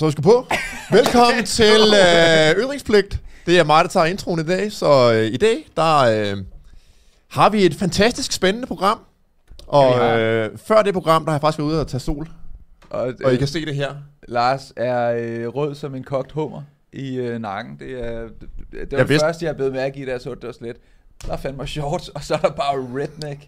Så vi skal på. Velkommen til øh, Ytringspligt. Det er mig, der tager introen i dag. Så øh, i dag, der øh, har vi et fantastisk spændende program. Og Ja, øh, før det program, der har jeg faktisk været ude og tage sol. Og, Og I øh, kan se det her. Lars er øh, rød som en kogt hummer i øh, nakken. Det er det, det, var Jeg det vidste- første, jeg blev mærke i, da jeg så det, var slet. Der er fandme shorts, og så er der bare redneck.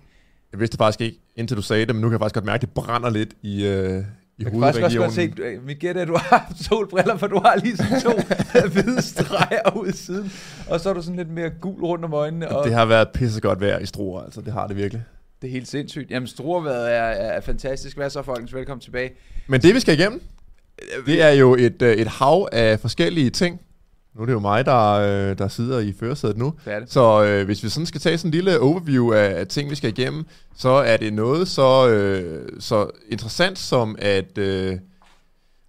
Jeg vidste det faktisk ikke, indtil du sagde det, men nu kan jeg faktisk godt mærke, at det brænder lidt i, øh, i Jeg kan faktisk også godt se, øh, mit gæt er, at du har haft solbriller, for du har lige sådan to hvide streger ud i siden. Og så er du sådan lidt mere gul rundt om øjnene. Og Det har været pissegodt vejr i Struer, altså det har det virkelig. det er helt sindssygt. Jamen, Struerværet er, er, fantastisk. Hvad så, folkens? Velkommen tilbage. Men det vi skal igennem, det er jo et, øh, et hav af forskellige ting. Nu er det jo mig, der, øh, der sidder i førersædet nu. Færdigt. Så øh, hvis vi sådan skal tage sådan en lille overview af, af ting, vi skal igennem, så er det noget så, øh, så interessant som, at øh,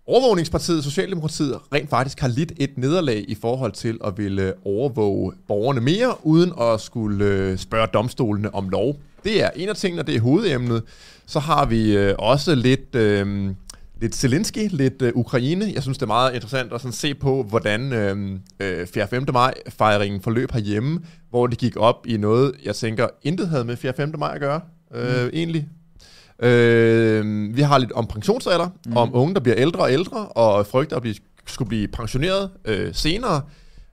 overvågningspartiet, Socialdemokratiet, rent faktisk har lidt et nederlag i forhold til at ville overvåge borgerne mere, uden at skulle øh, spørge domstolene om lov. Det er en af tingene, og det er hovedemnet. Så har vi øh, også lidt... Øh, lidt Zelensky, lidt øh, Ukraine. Jeg synes, det er meget interessant at sådan se på, hvordan øh, øh, 4. 5. maj-fejringen forløb herhjemme, hvor det gik op i noget, jeg tænker, intet havde med 4. 5. maj at gøre, øh, mm. egentlig. Øh, vi har lidt om pensionsalder, mm. om unge, der bliver ældre og ældre, og frygter at blive, skulle blive pensioneret øh, senere.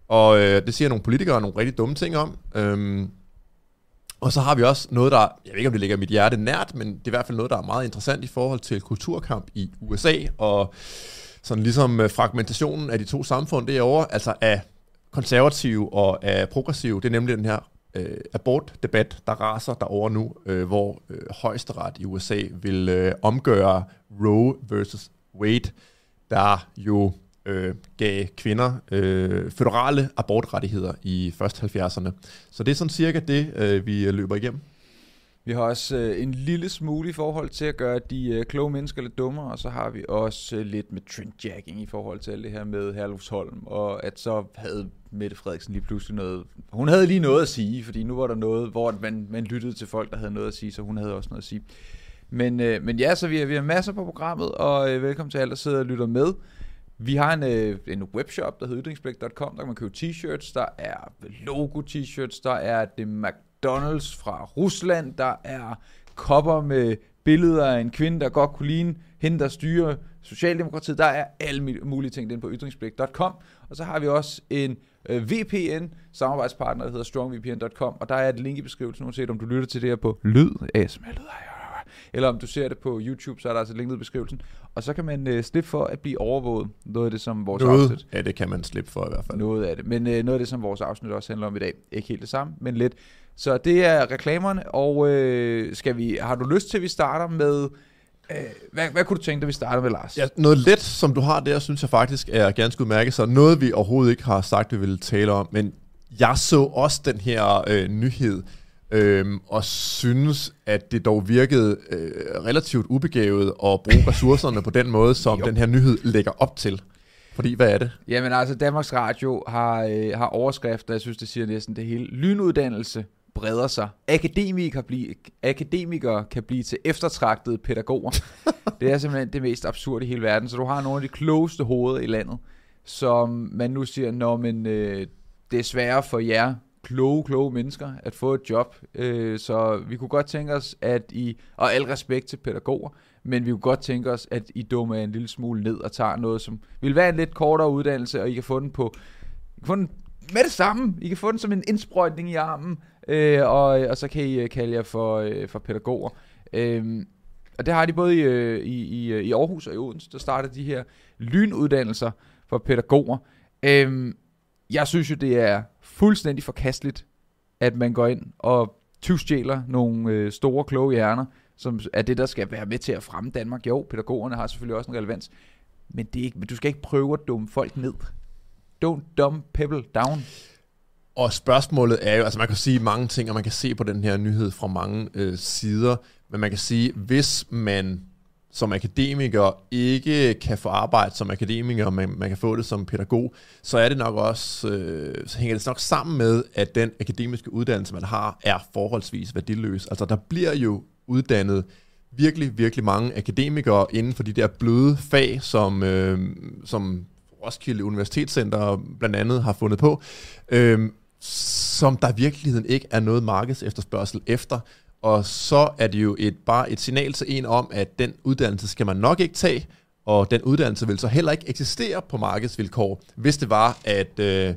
Og øh, det siger nogle politikere nogle rigtig dumme ting om. Øh, og så har vi også noget, der, jeg ved ikke om det ligger mit hjerte nært, men det er i hvert fald noget, der er meget interessant i forhold til kulturkamp i USA, og sådan ligesom øh, fragmentationen af de to samfund derovre, altså af konservative og af progressive, det er nemlig den her øh, abortdebat, der raser derovre nu, øh, hvor øh, højesteret i USA vil øh, omgøre Roe versus Wade, der jo øh, gav kvinder øh, føderale abortrettigheder i først 70'erne. Så det er sådan cirka det, øh, vi øh, løber igennem. Vi har også øh, en lille smule i forhold til at gøre de øh, kloge mennesker lidt dummere, og så har vi også øh, lidt med trendjacking i forhold til alt det her med Herlufsholm, og at så havde Mette Frederiksen lige pludselig noget... Hun havde lige noget at sige, fordi nu var der noget, hvor man, man lyttede til folk, der havde noget at sige, så hun havde også noget at sige. Men, øh, men ja, så vi har, vi har masser på programmet, og øh, velkommen til alle, der sidder og lytter med. Vi har en, øh, en webshop, der hedder ytringsblik.com, der kan man købe t-shirts, der er logo-t-shirts, der er det McDonald's fra Rusland, der er kopper med billeder af en kvinde, der godt kunne ligne hende, der styrer Socialdemokratiet. Der er alle mulige ting den på ytringsblik.com. Og så har vi også en øh, VPN samarbejdspartner, der hedder strongvpn.com, og der er et link i beskrivelsen, uanset om du lytter til det her på lyd, ASMR lyd, eller om du ser det på YouTube, så er der altså et link nede i beskrivelsen. Og så kan man øh, slippe for at blive overvåget. Noget af det, som vores afsnit Noget, ja, det kan man slippe for i hvert fald. noget af det. Men øh, noget af det, som vores afsnit også handler om i dag. Ikke helt det samme, men lidt. Så det er reklamerne, og øh, skal vi, har du lyst til, at vi starter med... Øh, hvad, hvad kunne du tænke dig, vi starter med, Lars? Ja, noget let, som du har der, synes jeg faktisk er ganske udmærket. Så noget, vi overhovedet ikke har sagt, vi ville tale om. Men jeg så også den her øh, nyhed, øhm, og synes, at det dog virkede øh, relativt ubegavet at bruge ressourcerne på den måde, som Jo. den her nyhed lægger op til. Fordi, hvad er det? Jamen altså, Danmarks Radio har, øh, har overskrifter, jeg synes, det siger næsten det hele. Lynuddannelse breder sig. Akademikere, blive, akademikere kan blive til eftertragtede pædagoger. det er simpelthen det mest absurde i hele verden. Så du har nogle af de klogeste hoveder i landet, som man nu siger, når men øh, det sværere for jer kloge, kloge mennesker at få et job. Øh, så vi kunne godt tænke os, at I, og al respekt til pædagoger, men vi kunne godt tænke os, at I dummer en lille smule ned og tager noget, som vil være en lidt kortere uddannelse, og I kan få den på I kan få den med det samme. I kan få den som en indsprøjtning i armen, øh, og, og så kan I øh, kalde jer for, øh, for pædagoger. Øh, og det har de både i, øh, i, i, øh, i Aarhus og i Odense, der starter de her lynuddannelser for pædagoger. Øh, jeg synes jo, det er fuldstændig forkasteligt, at man går ind og tyvstjæler nogle øh, store, kloge hjerner, som er det, der skal være med til at fremme Danmark. Jo, pædagogerne har selvfølgelig også en relevans, men, det er ikke, men du skal ikke prøve at dumme folk ned. Don't dumb people down. Og spørgsmålet er jo, altså man kan sige mange ting, og man kan se på den her nyhed fra mange øh, sider, men man kan sige, hvis man som akademiker ikke kan få arbejde som akademiker, men man, man kan få det som pædagog, så er det nok også, øh, så hænger det nok sammen med, at den akademiske uddannelse, man har, er forholdsvis værdiløs. Altså der bliver jo uddannet virkelig, virkelig mange akademikere inden for de der bløde fag, som, øh, som Roskilde Universitetscenter blandt andet har fundet på, øh, som der i virkeligheden ikke er noget markeds efterspørgsel efter. Og så er det jo et, bare et signal til en om, at den uddannelse skal man nok ikke tage, og den uddannelse vil så heller ikke eksistere på markedsvilkår, hvis det var, at, øh,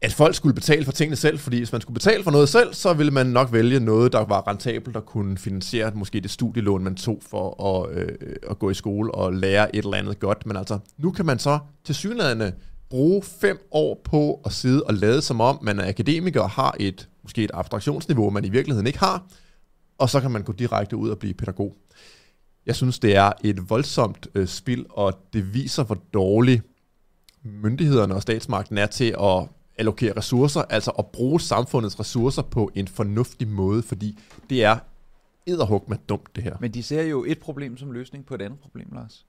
at folk skulle betale for tingene selv, fordi hvis man skulle betale for noget selv, så ville man nok vælge noget, der var rentabelt, der kunne finansiere måske det studielån, man tog for at, øh, at gå i skole og lære et eller andet godt. Men altså, nu kan man så til synligheden bruge fem år på at sidde og lade som om, man er akademiker og har et, måske et abstraktionsniveau, man i virkeligheden ikke har, og så kan man gå direkte ud og blive pædagog. Jeg synes, det er et voldsomt øh, spil, og det viser, hvor dårlig myndighederne og statsmagten er til at allokere ressourcer, altså at bruge samfundets ressourcer på en fornuftig måde, fordi det er edderhug med dumt, det her. Men de ser jo et problem som løsning på et andet problem, Lars.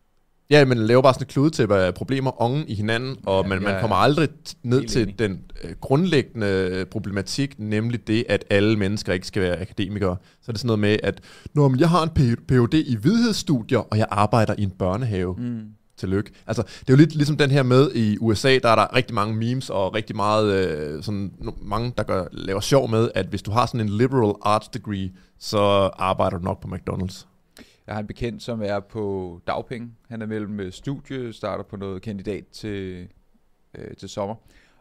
Ja, men laver bare sådan et kludetæppe af problemer ongen i hinanden, og ja, man, man kommer aldrig ned til enig. den øh, grundlæggende øh, problematik, nemlig det, at alle mennesker ikke skal være akademikere. Så er det sådan noget med, at Nå, men jeg har en Ph.D. i vidhedsstudier, og jeg arbejder i en børnehave. Mm. Tillykke. Altså, det er jo lidt ligesom den her med i USA, der er der rigtig mange memes og rigtig meget, øh, sådan, mange, der gør, laver sjov med, at hvis du har sådan en liberal arts degree, så arbejder du nok på McDonald's. Jeg har en bekendt, som er på dagpenge. Han er mellem studie, starter på noget kandidat til, øh, til sommer.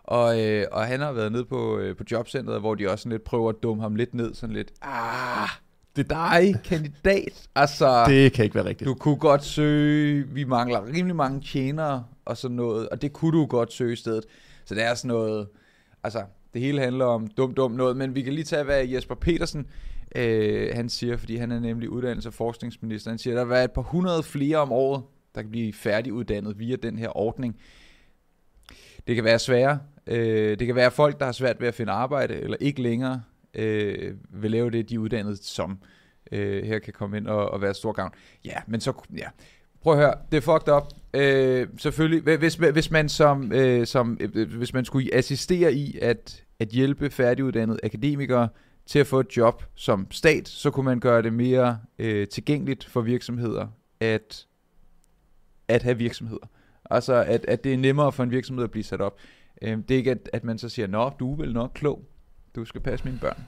Og, øh, og han har været nede på, øh, på jobcentret, hvor de også sådan lidt prøver at dumme ham lidt ned. Sådan lidt, ah, det er dig, kandidat. Altså, det kan ikke være rigtigt. Du kunne godt søge, vi mangler rimelig mange tjenere og sådan noget, og det kunne du godt søge i stedet. Så det er sådan noget, altså, det hele handler om dum, dum noget, men vi kan lige tage, hvad Jesper Petersen, øh, han siger, fordi han er nemlig uddannelses- og forskningsminister, han siger, at der vil være et par hundrede flere om året, der kan blive færdiguddannet via den her ordning. Det kan være svære. Øh, det kan være folk, der har svært ved at finde arbejde, eller ikke længere øh, vil lave det, de er uddannet som. Øh, her kan komme ind og, og være stor gavn. Ja, men så... Ja. Prøv at høre, det er fucked up. Øh, selvfølgelig, hvis, hvis man som, øh, som øh, hvis man skulle assistere i at, at hjælpe færdiguddannede akademikere til at få et job som stat, så kunne man gøre det mere øh, tilgængeligt for virksomheder at, at have virksomheder. Altså, at, at det er nemmere for en virksomhed at blive sat op. Øh, det er ikke, at, at man så siger, nå, du er vel nok klog, du skal passe mine børn.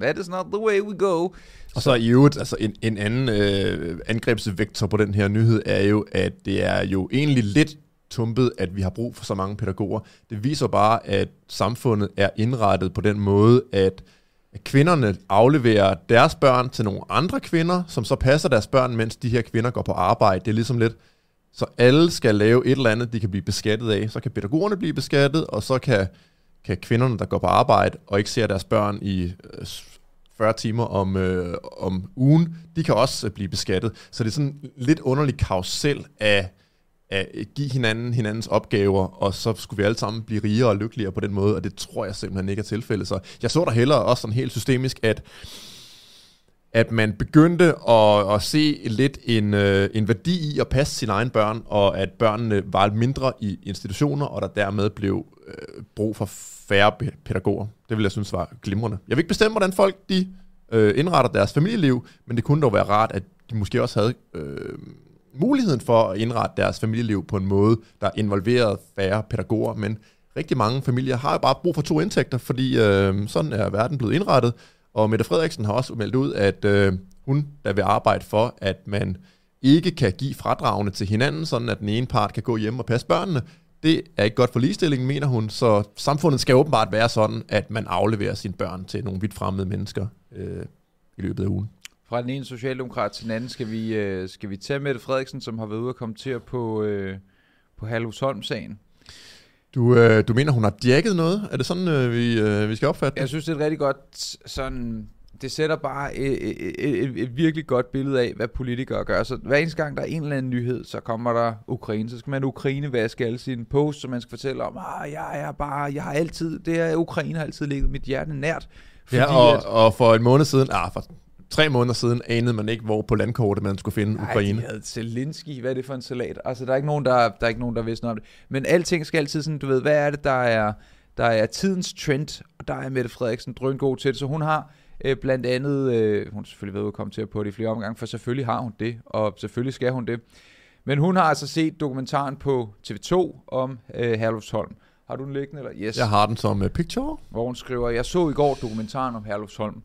That is not the way we go. Og så i øvrigt, altså en, en anden øh, angrebsvektor på den her nyhed er jo, at det er jo egentlig lidt tumpet, at vi har brug for så mange pædagoger. Det viser bare, at samfundet er indrettet på den måde, at at kvinderne afleverer deres børn til nogle andre kvinder, som så passer deres børn, mens de her kvinder går på arbejde. Det er ligesom lidt, så alle skal lave et eller andet, de kan blive beskattet af. Så kan pædagogerne blive beskattet, og så kan, kan kvinderne, der går på arbejde og ikke ser deres børn i øh, 40 timer om, øh, om ugen, de kan også øh, blive beskattet. Så det er sådan lidt underlig karusel af at give hinanden hinandens opgaver, og så skulle vi alle sammen blive rigere og lykkeligere på den måde, og det tror jeg simpelthen ikke er tilfældet. Så jeg så der hellere også sådan helt systemisk, at at man begyndte at, at se lidt en, øh, en værdi i at passe sine egne børn, og at børnene var mindre i institutioner, og der dermed blev øh, brug for færre pædagoger. Det vil jeg synes var glimrende. Jeg vil ikke bestemme, hvordan folk de øh, indretter deres familieliv, men det kunne dog være rart, at de måske også havde øh, muligheden for at indrette deres familieliv på en måde, der involverer færre pædagoger, men rigtig mange familier har jo bare brug for to indtægter, fordi øh, sådan er verden blevet indrettet, og Mette Frederiksen har også meldt ud, at øh, hun der vil arbejde for, at man ikke kan give fradragene til hinanden, sådan at den ene part kan gå hjem og passe børnene. Det er ikke godt for ligestillingen, mener hun, så samfundet skal åbenbart være sådan, at man afleverer sine børn til nogle vidt fremmede mennesker øh, i løbet af ugen. Fra den ene socialdemokrat til den anden skal vi, øh, skal vi tage Mette Frederiksen, som har været ude og kommentere på, øh, på Halhusholm-sagen. Du, øh, du mener, hun har djekket noget? Er det sådan, øh, vi, øh, vi skal opfatte det? Jeg synes, det er et rigtig godt sådan... Det sætter bare et, et, et, et virkelig godt billede af, hvad politikere gør. Så hver eneste gang, der er en eller anden nyhed, så kommer der Ukraine. Så skal man Ukraine vaske alle sine posts, så man skal fortælle om, ah, jeg er bare, jeg har altid, det er Ukraine har altid ligget mit hjerte nært. Fordi ja, og, at, og for en måned siden, ah, for tre måneder siden anede man ikke, hvor på landkortet man skulle finde Nej, Ukraine. Nej, Zelensky. Hvad er det for en salat? Altså, der er ikke nogen, der, der, er ikke nogen, der vidste noget om det. Men alting skal altid sådan, du ved, hvad er det, der er, der er tidens trend, og der er Mette Frederiksen drøn god til det. Så hun har Øh, blandt andet, øh, hun har selvfølgelig været ude at kommentere på det i flere omgange, for selvfølgelig har hun det, og selvfølgelig skal hun det. Men hun har altså set dokumentaren på TV2 om øh, Herlufsholm. Har du den liggende? Eller? Yes. Jeg har den som uh, picture. Hvor hun skriver, jeg så i går dokumentaren om Herlufsholm.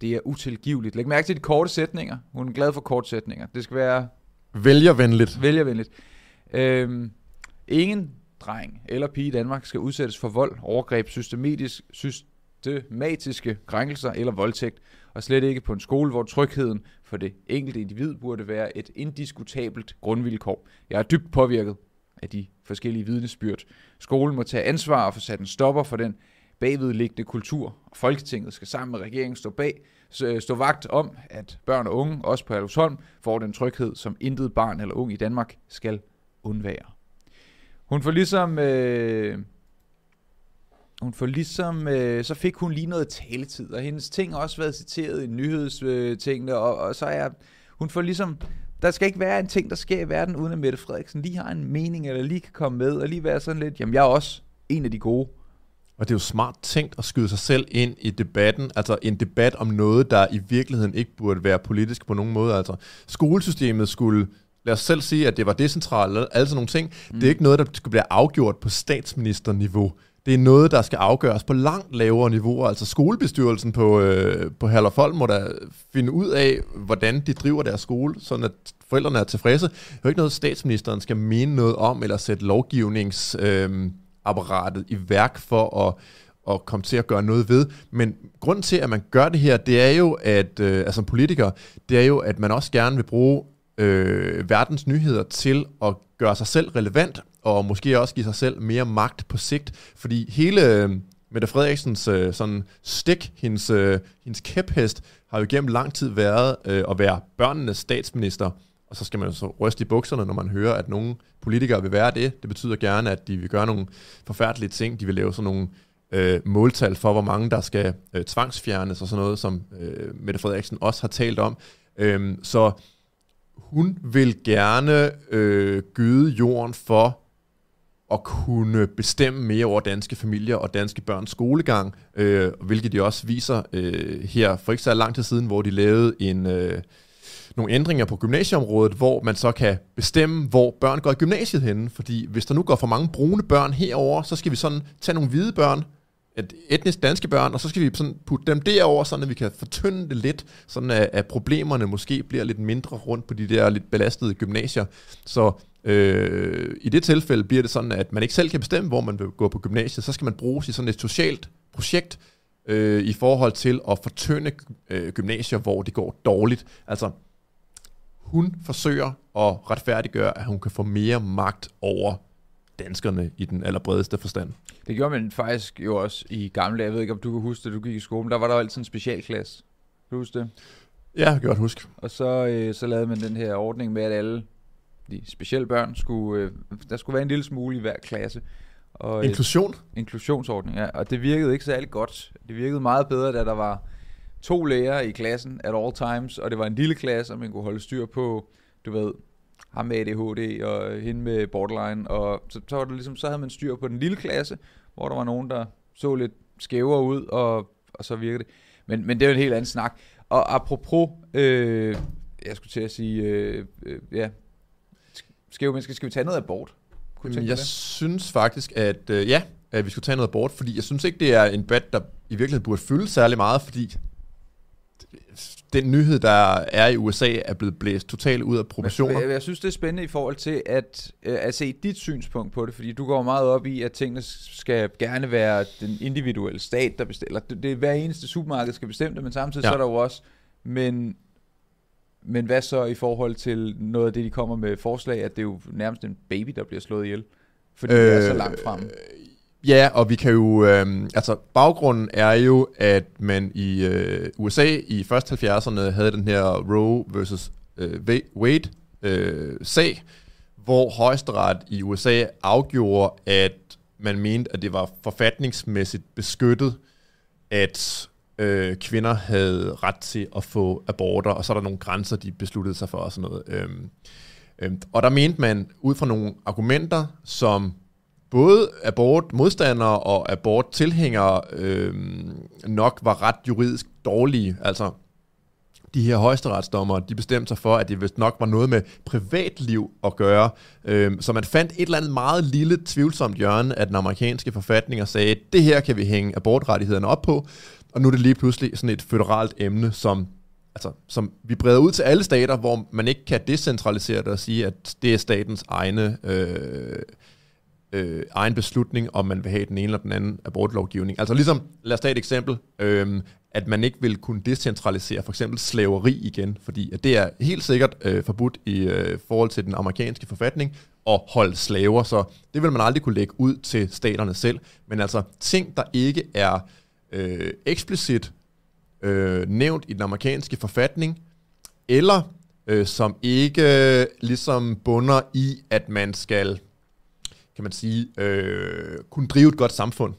Det er utilgiveligt. Læg mærke til de korte sætninger. Hun er glad for korte sætninger. Det skal være Vælgervenligt. vælgervenligt. Øhm, ingen dreng eller pige i Danmark skal udsættes for vold, overgreb, systematisk, systematiske krænkelser eller voldtægt, og slet ikke på en skole, hvor trygheden for det enkelte individ burde være et indiskutabelt grundvilkår. Jeg er dybt påvirket af de forskellige vidnesbyrd. Skolen må tage ansvar og få sat en stopper for den bagvedliggende kultur, Folketinget skal sammen med regeringen stå bag, øh, stå vagt om, at børn og unge, også på Herlufsholm, får den tryghed, som intet barn eller ung i Danmark skal undvære. Hun får ligesom... Øh, hun får ligesom, øh, så fik hun lige noget taletid, og hendes ting har også været citeret i nyhedstingene, og, og så er hun får ligesom, der skal ikke være en ting, der sker i verden, uden at Mette Frederiksen lige har en mening, eller lige kan komme med, og lige være sådan lidt, jamen jeg er også en af de gode. Og det er jo smart tænkt at skyde sig selv ind i debatten, altså en debat om noget, der i virkeligheden ikke burde være politisk på nogen måde. Altså skolesystemet skulle, lad os selv sige, at det var decentralt, alle sådan nogle ting. Mm. Det er ikke noget, der skulle blive afgjort på statsministerniveau. Det er noget, der skal afgøres på langt lavere niveauer. Altså skolebestyrelsen på, øh, på Herlufholm må da finde ud af, hvordan de driver deres skole, sådan at forældrene er tilfredse. Det er jo ikke noget, statsministeren skal mene noget om, eller sætte lovgivnings... Øh, apparatet i værk for at, at komme til at gøre noget ved. Men grunden til, at man gør det her, det er jo, at øh, altså som politiker, det er jo, at man også gerne vil bruge øh, verdens nyheder til at gøre sig selv relevant, og måske også give sig selv mere magt på sigt. Fordi hele øh, Mette Frederiksens øh, sådan stik, hendes, øh, hendes kæphest, har jo gennem lang tid været øh, at være børnenes statsminister. Og så skal man jo så ryste i bukserne, når man hører, at nogle politikere vil være det. Det betyder gerne, at de vil gøre nogle forfærdelige ting. De vil lave sådan nogle øh, måltal for, hvor mange der skal øh, tvangsfjernes og sådan noget, som øh, Mette Frederiksen også har talt om. Øhm, så hun vil gerne øh, gyde jorden for at kunne bestemme mere over danske familier og danske børns skolegang, øh, hvilket de også viser øh, her for ikke så lang tid siden, hvor de lavede en... Øh, nogle ændringer på gymnasieområdet, hvor man så kan bestemme, hvor børn går i gymnasiet henne. Fordi hvis der nu går for mange brune børn herover, så skal vi sådan tage nogle hvide børn, et etnisk danske børn, og så skal vi sådan putte dem derover, sådan at vi kan fortynde det lidt, sådan at, at problemerne måske bliver lidt mindre rundt på de der lidt belastede gymnasier. Så øh, i det tilfælde bliver det sådan, at man ikke selv kan bestemme, hvor man vil gå på gymnasiet, så skal man bruge i sådan et socialt projekt, øh, i forhold til at fortynde øh, gymnasier, hvor det går dårligt. Altså, hun forsøger at retfærdiggøre, at hun kan få mere magt over danskerne i den allerbredeste forstand. Det gjorde man faktisk jo også i gamle dage. Jeg ved ikke, om du kan huske det, du gik i skole. Der var der jo altid en specialklasse. Kan du huske det? Ja, jeg kan godt huske. Og så, øh, så lavede man den her ordning med, at alle de specielle børn skulle... Øh, der skulle være en lille smule i hver klasse. Og, øh, Inklusion? inklusionsordning, ja. Og det virkede ikke særlig godt. Det virkede meget bedre, da der var to lærere i klassen at all times, og det var en lille klasse, og man kunne holde styr på, du ved, ham med ADHD og hende med borderline, og så, så, var det ligesom, så havde man styr på den lille klasse, hvor der var nogen, der så lidt skævere ud, og, og så virkede det. Men, men det er jo en helt anden snak. Og apropos, øh, jeg skulle til at sige, øh, øh, ja, skæve mennesker, skal vi tage noget abort? Kunne tænke Jeg det? synes faktisk, at øh, ja, at vi skulle tage noget bort, fordi jeg synes ikke, det er en debat, der i virkeligheden burde fylde særlig meget, fordi den nyhed, der er i USA, er blevet blæst totalt ud af proportioner. Jeg, jeg synes, det er spændende i forhold til at, øh, at se dit synspunkt på det, fordi du går meget op i, at tingene skal gerne være den individuelle stat, der bestemmer. Det, det er hver eneste supermarked skal bestemme det, men samtidig ja. Ja. så er der jo også, men, men hvad så i forhold til noget af det, de kommer med forslag, at det er jo nærmest en baby, der bliver slået ihjel, fordi øh, det er så langt frem. Ja, og vi kan jo, øh, altså baggrunden er jo, at man i øh, USA i først 70'erne havde den her Roe versus øh, Wade øh, sag, hvor højesteret i USA afgjorde, at man mente, at det var forfatningsmæssigt beskyttet, at øh, kvinder havde ret til at få aborter, og så er der nogle grænser, de besluttede sig for og sådan noget. Øhm, øhm, og der mente man, ud fra nogle argumenter, som både abortmodstandere og aborttilhængere øh, nok var ret juridisk dårlige. Altså, de her højesteretsdommer, de bestemte sig for, at det vist nok var noget med privatliv at gøre. Øh, så man fandt et eller andet meget lille tvivlsomt hjørne af den amerikanske forfatning og sagde, det her kan vi hænge abortrettighederne op på, og nu er det lige pludselig sådan et føderalt emne, som altså, som vi breder ud til alle stater, hvor man ikke kan decentralisere det og sige, at det er statens egne, øh, øh, egen beslutning, om man vil have den ene eller den anden abortlovgivning. Altså ligesom, lad os tage et eksempel, øh, at man ikke vil kunne decentralisere for eksempel slaveri igen, fordi at det er helt sikkert øh, forbudt i øh, forhold til den amerikanske forfatning at holde slaver, så det vil man aldrig kunne lægge ud til staterne selv. Men altså ting, der ikke er øh, eksplicit øh, nævnt i den amerikanske forfatning, eller øh, som ikke øh, ligesom bunder i, at man skal, kan man sige, øh, kunne drive et godt samfund.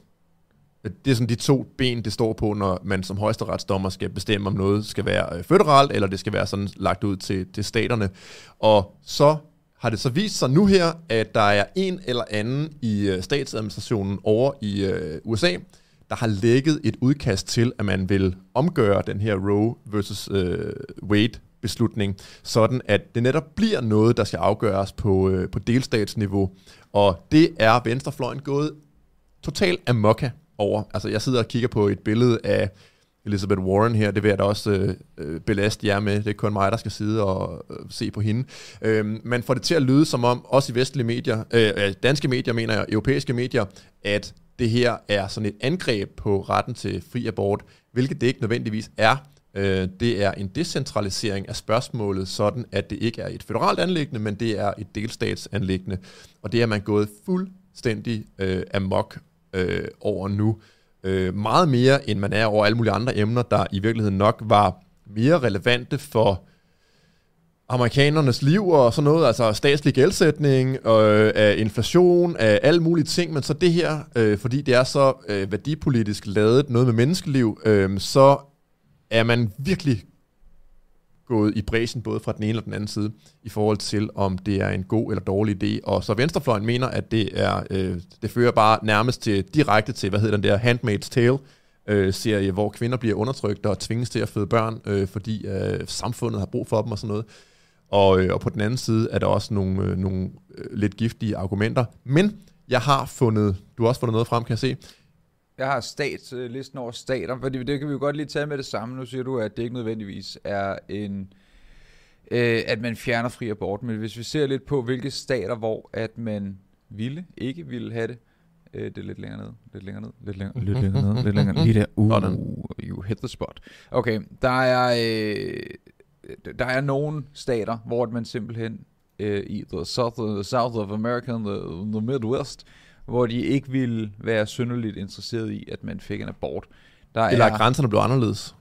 Det er sådan de to ben, det står på, når man som højesteretsdommer skal bestemme, om noget skal være øh, føderalt, eller det skal være sådan lagt ud til, til staterne. Og så har det så vist sig nu her, at der er en eller anden i øh, statsadministrationen over i øh, USA, der har lægget et udkast til, at man vil omgøre den her Roe versus øh, Wade beslutning, sådan at det netop bliver noget, der skal afgøres på, øh, på delstatsniveau. Og det er venstrefløjen gået totalt amokka over. Altså jeg sidder og kigger på et billede af Elizabeth Warren her, det vil jeg da også øh, øh belaste jer med. Det er kun mig, der skal sidde og øh, se på hende. Øh, man får det til at lyde som om, også i vestlige medier, øh, danske medier mener jeg, europæiske medier, at det her er sådan et angreb på retten til fri abort, hvilket det ikke nødvendigvis er. Øh, det er en decentralisering af spørgsmålet, sådan at det ikke er et federalt anlæggende, men det er et delstatsanlæggende. Og det er man gået fuldstændig øh, amok øh, over nu. Øh, meget mere, end man er over alle mulige andre emner, der i virkeligheden nok var mere relevante for amerikanernes liv og sådan noget, altså statslig gældsætning, øh, af inflation, af alle mulige ting, men så det her, øh, fordi det er så øh, værdipolitisk lavet, noget med menneskeliv, øh, så er man virkelig gået i bræsen både fra den ene og den anden side, i forhold til, om det er en god eller dårlig idé. Og så Venstrefløjen mener, at det er øh, det fører bare nærmest til, direkte til, hvad hedder den der, Handmaid's Tale, øh, serie, hvor kvinder bliver undertrykt og tvinges til at føde børn, øh, fordi øh, samfundet har brug for dem og sådan noget. Og, øh, og på den anden side er der også nogle, øh, nogle øh, lidt giftige argumenter. Men jeg har fundet, du har også fundet noget frem, kan jeg se. Jeg har statslisten over stater, for det kan vi jo godt lige tage med det samme. Nu siger du, at det ikke nødvendigvis er en, øh, at man fjerner fri abort, men hvis vi ser lidt på, hvilke stater, hvor at man ville, ikke ville have det, øh, det er lidt længere ned, lidt længere ned, lidt længere, lidt længere ned, lidt længere ned, lige der, uh, you hit the spot. Okay, der er, øh, der er nogle stater, hvor man simpelthen øh, i the south, the south of America, the, the Midwest, hvor de ikke ville være synderligt interesseret i, at man fik en abort. Der Eller er, at grænserne blev anderledes.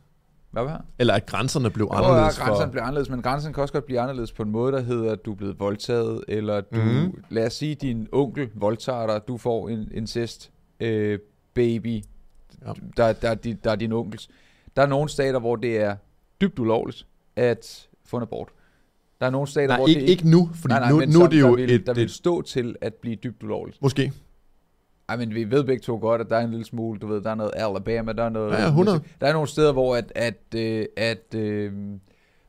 Hvad var Eller at grænserne blev anderledes. Ja, grænserne for... blev anderledes, men grænserne kan også godt blive anderledes på en måde, der hedder, at du er blevet voldtaget, eller du, mm. lad os sige, din onkel voldtager dig, du får en incest øh, baby, ja. der, der, der, der er din onkels. Der er nogle stater, hvor det er dybt ulovligt at få en abort. Der er nogle stater, nej, hvor ikke, det ikke nu, fordi nej, nej, nu, nu er det jo der vil, et... Der vil stå til at blive dybt ulovligt. Måske. Ej, men vi ved begge to godt, at der er en lille smule, du ved, der er noget Alabama, der er noget... Ja, 100. Der er nogle steder, hvor at, at, uh, at uh,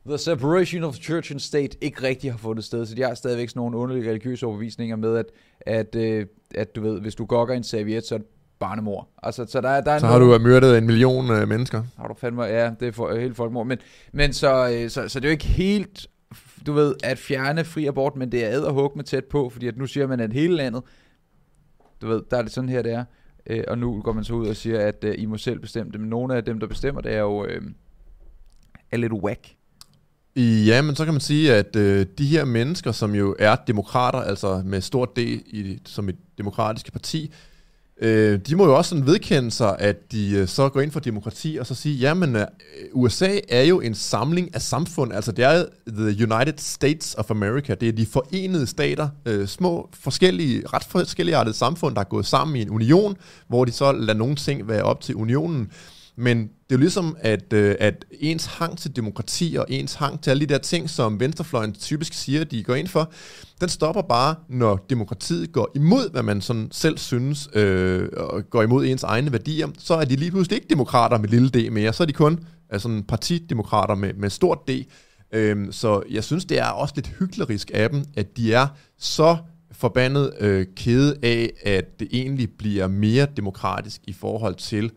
the separation of church and state ikke rigtig har fundet sted, så de har stadigvæk sådan nogle underlige religiøse overbevisninger med, at, at, uh, at du ved, hvis du gokker en serviet, så er det barnemor. Altså, så der, der er så har du myrdet en million uh, mennesker. Har du fandme, ja, det er for, helt folkemord. Men, men så, så, så det er jo ikke helt, du ved, at fjerne fri abort, men det er ad og hug med tæt på, fordi at nu siger man, at hele landet du ved, der er det sådan her, det er. Øh, og nu går man så ud og siger, at øh, I må selv bestemme det. Men nogle af dem, der bestemmer, det er jo øh, er lidt whack. Ja, men så kan man sige, at øh, de her mennesker, som jo er demokrater, altså med stort D i, som et demokratisk parti, øh, de må jo også sådan vedkende sig, at de øh, så går ind for demokrati, og så sige, jamen øh, USA er jo en samling af samfund, altså det er the United States of America, det er de forenede stater, øh, små forskellige, ret forskellige artede samfund, der er gået sammen i en union, hvor de så lader nogle ting være op til unionen. Men det er jo ligesom, at, øh, at ens hang til demokrati og ens hang til alle de der ting, som venstrefløjen typisk siger, de går ind for, den stopper bare, når demokratiet går imod, hvad man sådan selv synes, øh, og går imod ens egne værdier. Så er de lige pludselig ikke demokrater med lille d mere, så er de kun altså partidemokrater med, med stort D. Øh, så jeg synes, det er også lidt hyklerisk af dem, at de er så forbandet øh, kede af, at det egentlig bliver mere demokratisk i forhold til,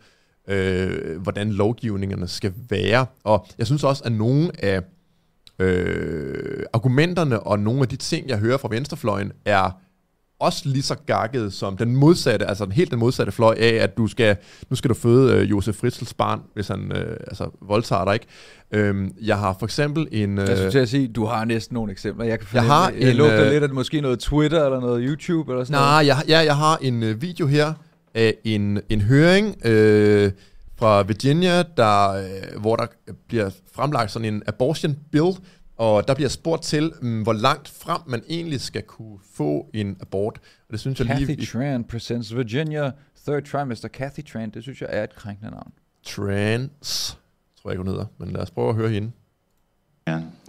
øh, hvordan lovgivningerne skal være. Og jeg synes også, at nogle af øh, argumenterne og nogle af de ting, jeg hører fra venstrefløjen, er også lige så gakket som den modsatte, altså helt den modsatte fløj af, at du skal, nu skal du føde øh, Josef Fritzels barn, hvis han øh, altså, voldtager dig, ikke? Øhm, jeg har for eksempel en... Øh, jeg skulle til at sige, du har næsten nogle eksempler. Jeg kan jeg har jeg en, lugter øh, lidt af måske noget Twitter eller noget YouTube eller sådan nej, noget. Nej, jeg, ja, jeg har en øh, video her af en, en høring øh, fra Virginia, der, øh, hvor der bliver fremlagt sådan en abortion bill, og der bliver spurgt til, um, hvor langt frem man egentlig skal kunne få en abort. Og det synes jeg Kathy lige... Kathy Tran presents Virginia third trimester. Kathy Tran, det synes jeg er et krænkende navn. Trans, tror jeg ikke, hun hedder. Men lad os prøve at høre hende.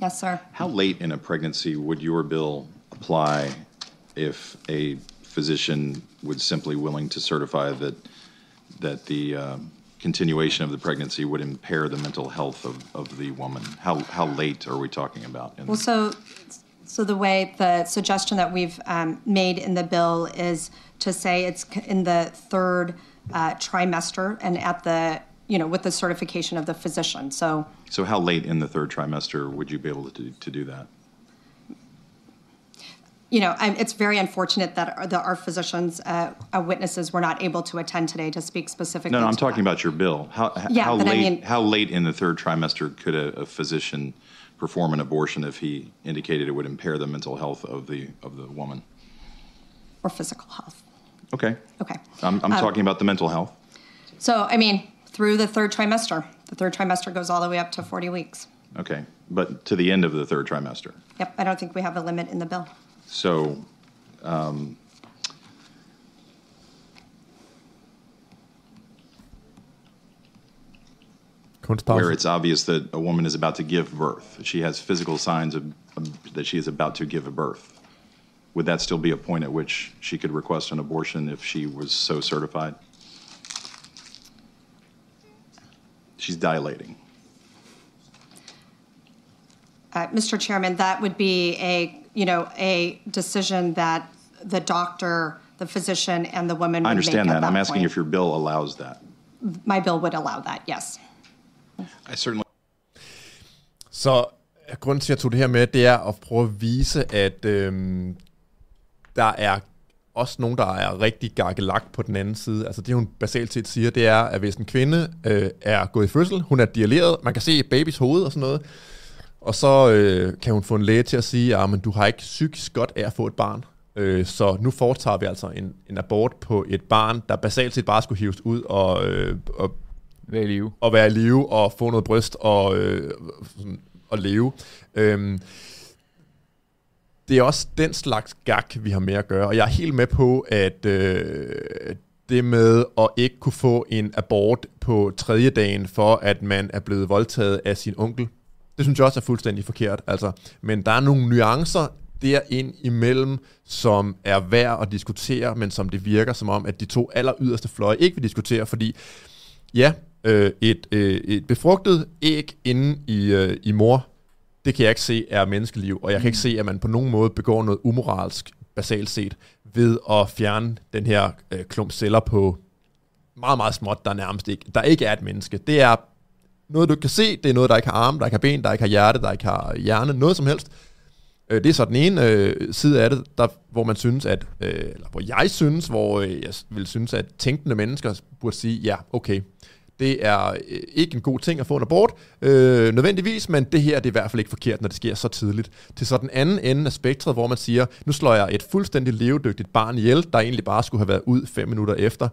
Yes, sir. How late in a pregnancy would your bill apply if a physician was simply willing to certify that that the uh, continuation of the pregnancy would impair the mental health of, of the woman? How, how late are we talking about? well, so, so the way the suggestion that we've um, made in the bill is to say it's in the third uh, trimester and at the you know with the certification of the physician. So. So how late in the third trimester would you be able to, to do that? You know, it's very unfortunate that our physicians, uh, uh, witnesses, were not able to attend today to speak specifically. No, no, I'm talking that. about your bill. How, yeah, how late? I mean, how late in the third trimester could a, a, physician perform an abortion if he indicated it would impair the mental health of the of the woman or physical health? Okay. Okay. I'm, I'm um, talking about the mental health. So, I mean, through the third trimester, the third trimester goes all the way up to 40 weeks. Okay, but to the end of the third trimester. Yep, I don't think we have a limit in the bill. So, um, where it's obvious that a woman is about to give birth, she has physical signs of, of, that she is about to give a birth. Would that still be a point at which she could request an abortion if she was so certified? She's dilating. Uh, Mr. Chairman, that would be a you know, a decision that the doctor, the physician, and the woman I understand that. that. I'm asking point. if your bill allows that. My bill would allow that, yes. I certainly. Så grunden til, at jeg tog det her med, det er at prøve at vise, at øhm, der er også nogen, der er rigtig gakkelagt på den anden side. Altså det, hun basalt set siger, det er, at hvis en kvinde øh, er gået i fødsel, hun er dialeret, man kan se babys hoved og sådan noget, og så øh, kan hun få en læge til at sige, at du har ikke psykisk godt af at få et barn. Øh, så nu foretager vi altså en, en abort på et barn, der basalt set bare skulle hives ud og, øh, og være i live. Og være i live og få noget bryst og, øh, og leve. Øh, det er også den slags gak, vi har med at gøre. Og jeg er helt med på, at øh, det med at ikke kunne få en abort på tredje dagen, for at man er blevet voldtaget af sin onkel, det synes jeg også er fuldstændig forkert. Altså. Men der er nogle nuancer derind imellem, som er værd at diskutere, men som det virker som om, at de to aller yderste fløje ikke vil diskutere, fordi ja, øh, et, øh, et befrugtet æg inde i, øh, i mor, det kan jeg ikke se er menneskeliv, og jeg kan ikke se, at man på nogen måde begår noget umoralsk, basalt set, ved at fjerne den her øh, klump celler på meget, meget småt, der nærmest ikke, der ikke er et menneske. Det er noget, du kan se, det er noget, der ikke har arme, der ikke har ben, der ikke har hjerte, der ikke har hjerne, noget som helst. Øh, det er så den ene øh, side af det, der, hvor man synes, at, øh, eller hvor jeg synes, hvor øh, jeg vil synes, at tænkende mennesker burde sige, ja, okay, det er øh, ikke en god ting at få en abort, øh, nødvendigvis, men det her det er i hvert fald ikke forkert, når det sker så tidligt. Til så den anden ende af spektret, hvor man siger, nu slår jeg et fuldstændig levedygtigt barn ihjel, der egentlig bare skulle have været ud fem minutter efter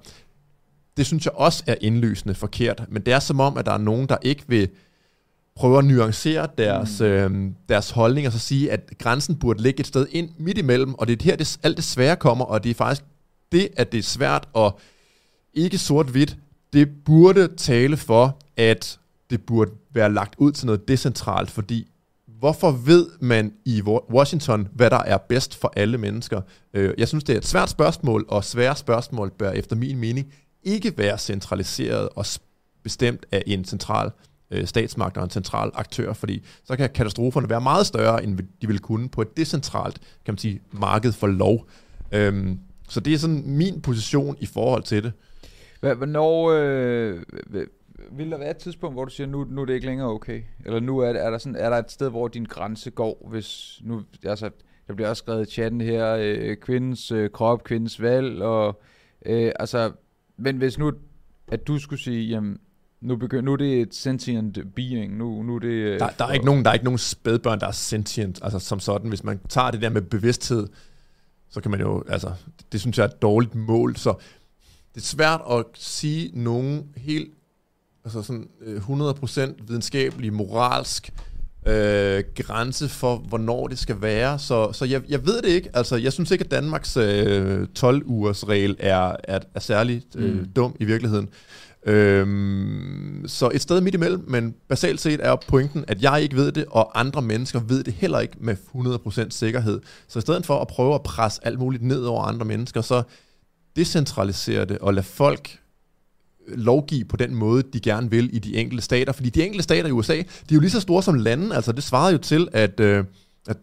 det synes jeg også er indlysende forkert. Men det er som om, at der er nogen, der ikke vil prøve at nuancere deres, mm. øh, deres holdning, og så sige, at grænsen burde ligge et sted ind midt imellem, og det er her, det, alt det svære kommer, og det er faktisk det, at det er svært og ikke sort-hvidt, det burde tale for, at det burde være lagt ud til noget decentralt, fordi hvorfor ved man i Washington, hvad der er bedst for alle mennesker? Øh, jeg synes, det er et svært spørgsmål, og svære spørgsmål bør efter min mening ikke være centraliseret og bestemt af en central øh, statsmagt og en central aktør, fordi så kan katastroferne være meget større, end de vil kunne på et decentralt kan man sige, marked for lov. Øhm, så det er sådan min position i forhold til det. Hvornår øh, vil der være et tidspunkt, hvor du siger, nu, nu er det ikke længere okay? Eller nu er, er, der sådan, er der et sted, hvor din grænse går, hvis nu, altså, der bliver også skrevet i chatten her, øh, kvindens øh, krop, kvindens valg, og øh, altså, men hvis nu, at du skulle sige, jamen, nu, begynder, nu er det et sentient being. Nu, nu er det, der, der, er ikke nogen, der er ikke nogen spædbørn, der er sentient, altså som sådan. Hvis man tager det der med bevidsthed, så kan man jo, altså, det, det synes jeg er et dårligt mål. Så det er svært at sige nogen helt, altså sådan øh, 100% videnskabelig, moralsk øh, grænse for, hvornår det skal være. Så, så jeg, jeg ved det ikke. Altså, jeg synes ikke, at Danmarks øh, 12-ugers regel er, er, er særlig øh, mm. dum i virkeligheden. Øhm, så et sted midt imellem, men basalt set er pointen, at jeg ikke ved det, og andre mennesker ved det heller ikke med 100% sikkerhed. Så i stedet for at prøve at presse alt muligt ned over andre mennesker, så decentralisere det og lade folk lovgive på den måde, de gerne vil i de enkelte stater. Fordi de enkelte stater i USA, de er jo lige så store som lande. Altså det svarer jo til, at, øh, at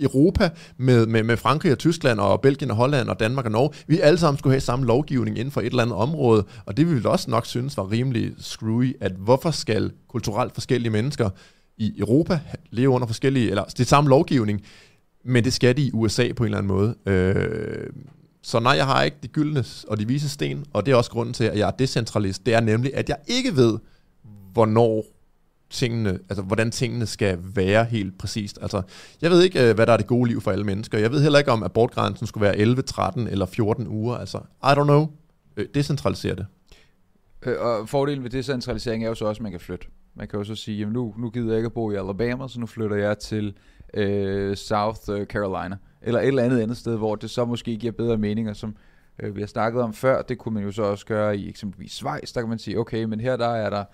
Europa med, med, med Frankrig og Tyskland og Belgien og Holland og Danmark og Norge, vi alle sammen skulle have samme lovgivning inden for et eller andet område, og det vil ville også nok synes var rimelig screwy, at hvorfor skal kulturelt forskellige mennesker i Europa leve under forskellige, eller det er samme lovgivning, men det skal de i USA på en eller anden måde. Øh, så nej, jeg har ikke de gyldne og de vise sten, og det er også grunden til, at jeg er decentralist. Det er nemlig, at jeg ikke ved, hvornår tingene, altså hvordan tingene skal være helt præcist. Altså, jeg ved ikke, øh, hvad der er det gode liv for alle mennesker. Jeg ved heller ikke, om abortgrænsen skulle være 11, 13 eller 14 uger. Altså, I don't know. Øh, decentralisere det. Øh, og fordelen ved decentralisering er jo så også, at man kan flytte. Man kan jo så sige, jamen nu, nu gider jeg ikke at bo i Alabama, så nu flytter jeg til øh, South øh, Carolina. Eller et eller andet andet sted, hvor det så måske giver bedre meninger, som øh, vi har snakket om før. Det kunne man jo så også gøre i eksempelvis Schweiz. Der kan man sige, okay, men her der er der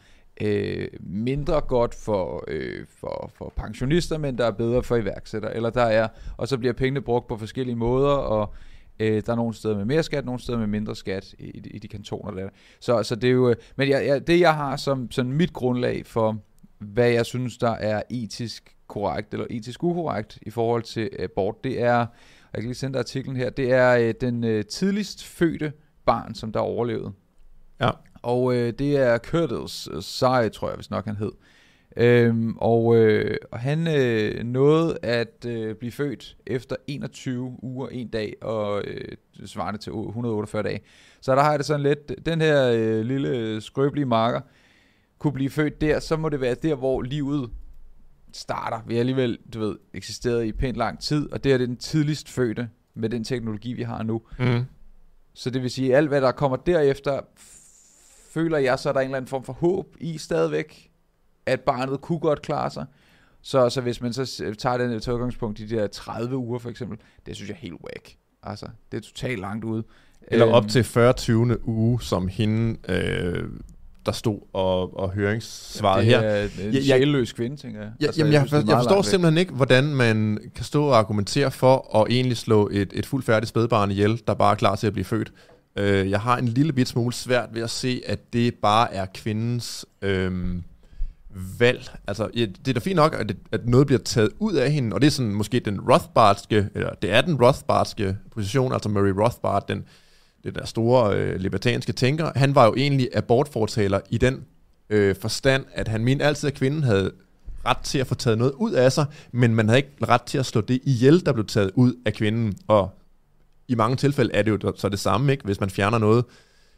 øh, mindre godt for, øh, for, for pensionister, men der er bedre for iværksættere. Eller der er, og så bliver pengene brugt på forskellige måder, og øh, der er nogle steder med mere skat, nogle steder med mindre skat i, i, i de kantoner der. Så, så det er jo, øh, men jeg, jeg, det jeg har som sådan mit grundlag for, hvad jeg synes, der er etisk korrekt eller etisk ukorrekt i forhold til abort, det er, jeg kan lige sende dig artiklen her, det er øh, den øh, tidligst fødte barn, som der overlevede. Ja. Og øh, det er Curtis øh, Sai, tror jeg, hvis nok han hed. Øhm, og, øh, og han øh, nåede at øh, blive født efter 21 uger, en dag, og øh, svarende til 148 dage. Så der har jeg det sådan lidt, den her øh, lille skrøbelige marker kunne blive født der, så må det være der, hvor livet starter. Vi har alligevel, du ved, eksisteret i pænt lang tid, og det er den tidligst fødte med den teknologi, vi har nu. Mm. Så det vil sige, at alt hvad der kommer derefter, føler jeg, så er der en eller anden form for håb i stadigvæk, at barnet kunne godt klare sig. Så, så hvis man så tager den til udgangspunkt i de der 30 uger for eksempel, det synes jeg er helt whack. Altså, det er totalt langt ude. Eller op øhm. til 40. 20. uge, som hende, øh, der stod og, og høringssvaret her. Det er en sjælløs kvinde, tænker jeg. Ja, altså, jamen, jeg, jeg, jeg, jeg forstår simpelthen ikke, hvordan man kan stå og argumentere for at egentlig slå et, et fuldfærdigt spædbarn ihjel, der bare er klar til at blive født. Øh, jeg har en lille bit smule svært ved at se, at det bare er kvindens øh, valg. Altså, ja, det er da fint nok, at, det, at noget bliver taget ud af hende, og det er sådan måske den Rothbardske, eller det er den Rothbardske position, altså Murray Rothbard, den, det der store øh, libertanske tænker, han var jo egentlig abortfortaler i den øh, forstand, at han mente altid, at kvinden havde ret til at få taget noget ud af sig, men man havde ikke ret til at slå det ihjel, der blev taget ud af kvinden. Og i mange tilfælde er det jo så det samme, ikke? Hvis man fjerner noget,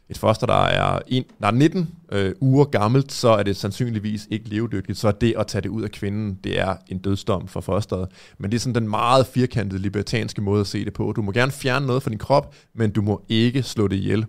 et foster, der er, en, er 19 øh, uger gammelt, så er det sandsynligvis ikke levedygtigt. Så det at tage det ud af kvinden, det er en dødsdom for fosteret. Men det er sådan den meget firkantede libertanske måde at se det på. Du må gerne fjerne noget fra din krop, men du må ikke slå det ihjel.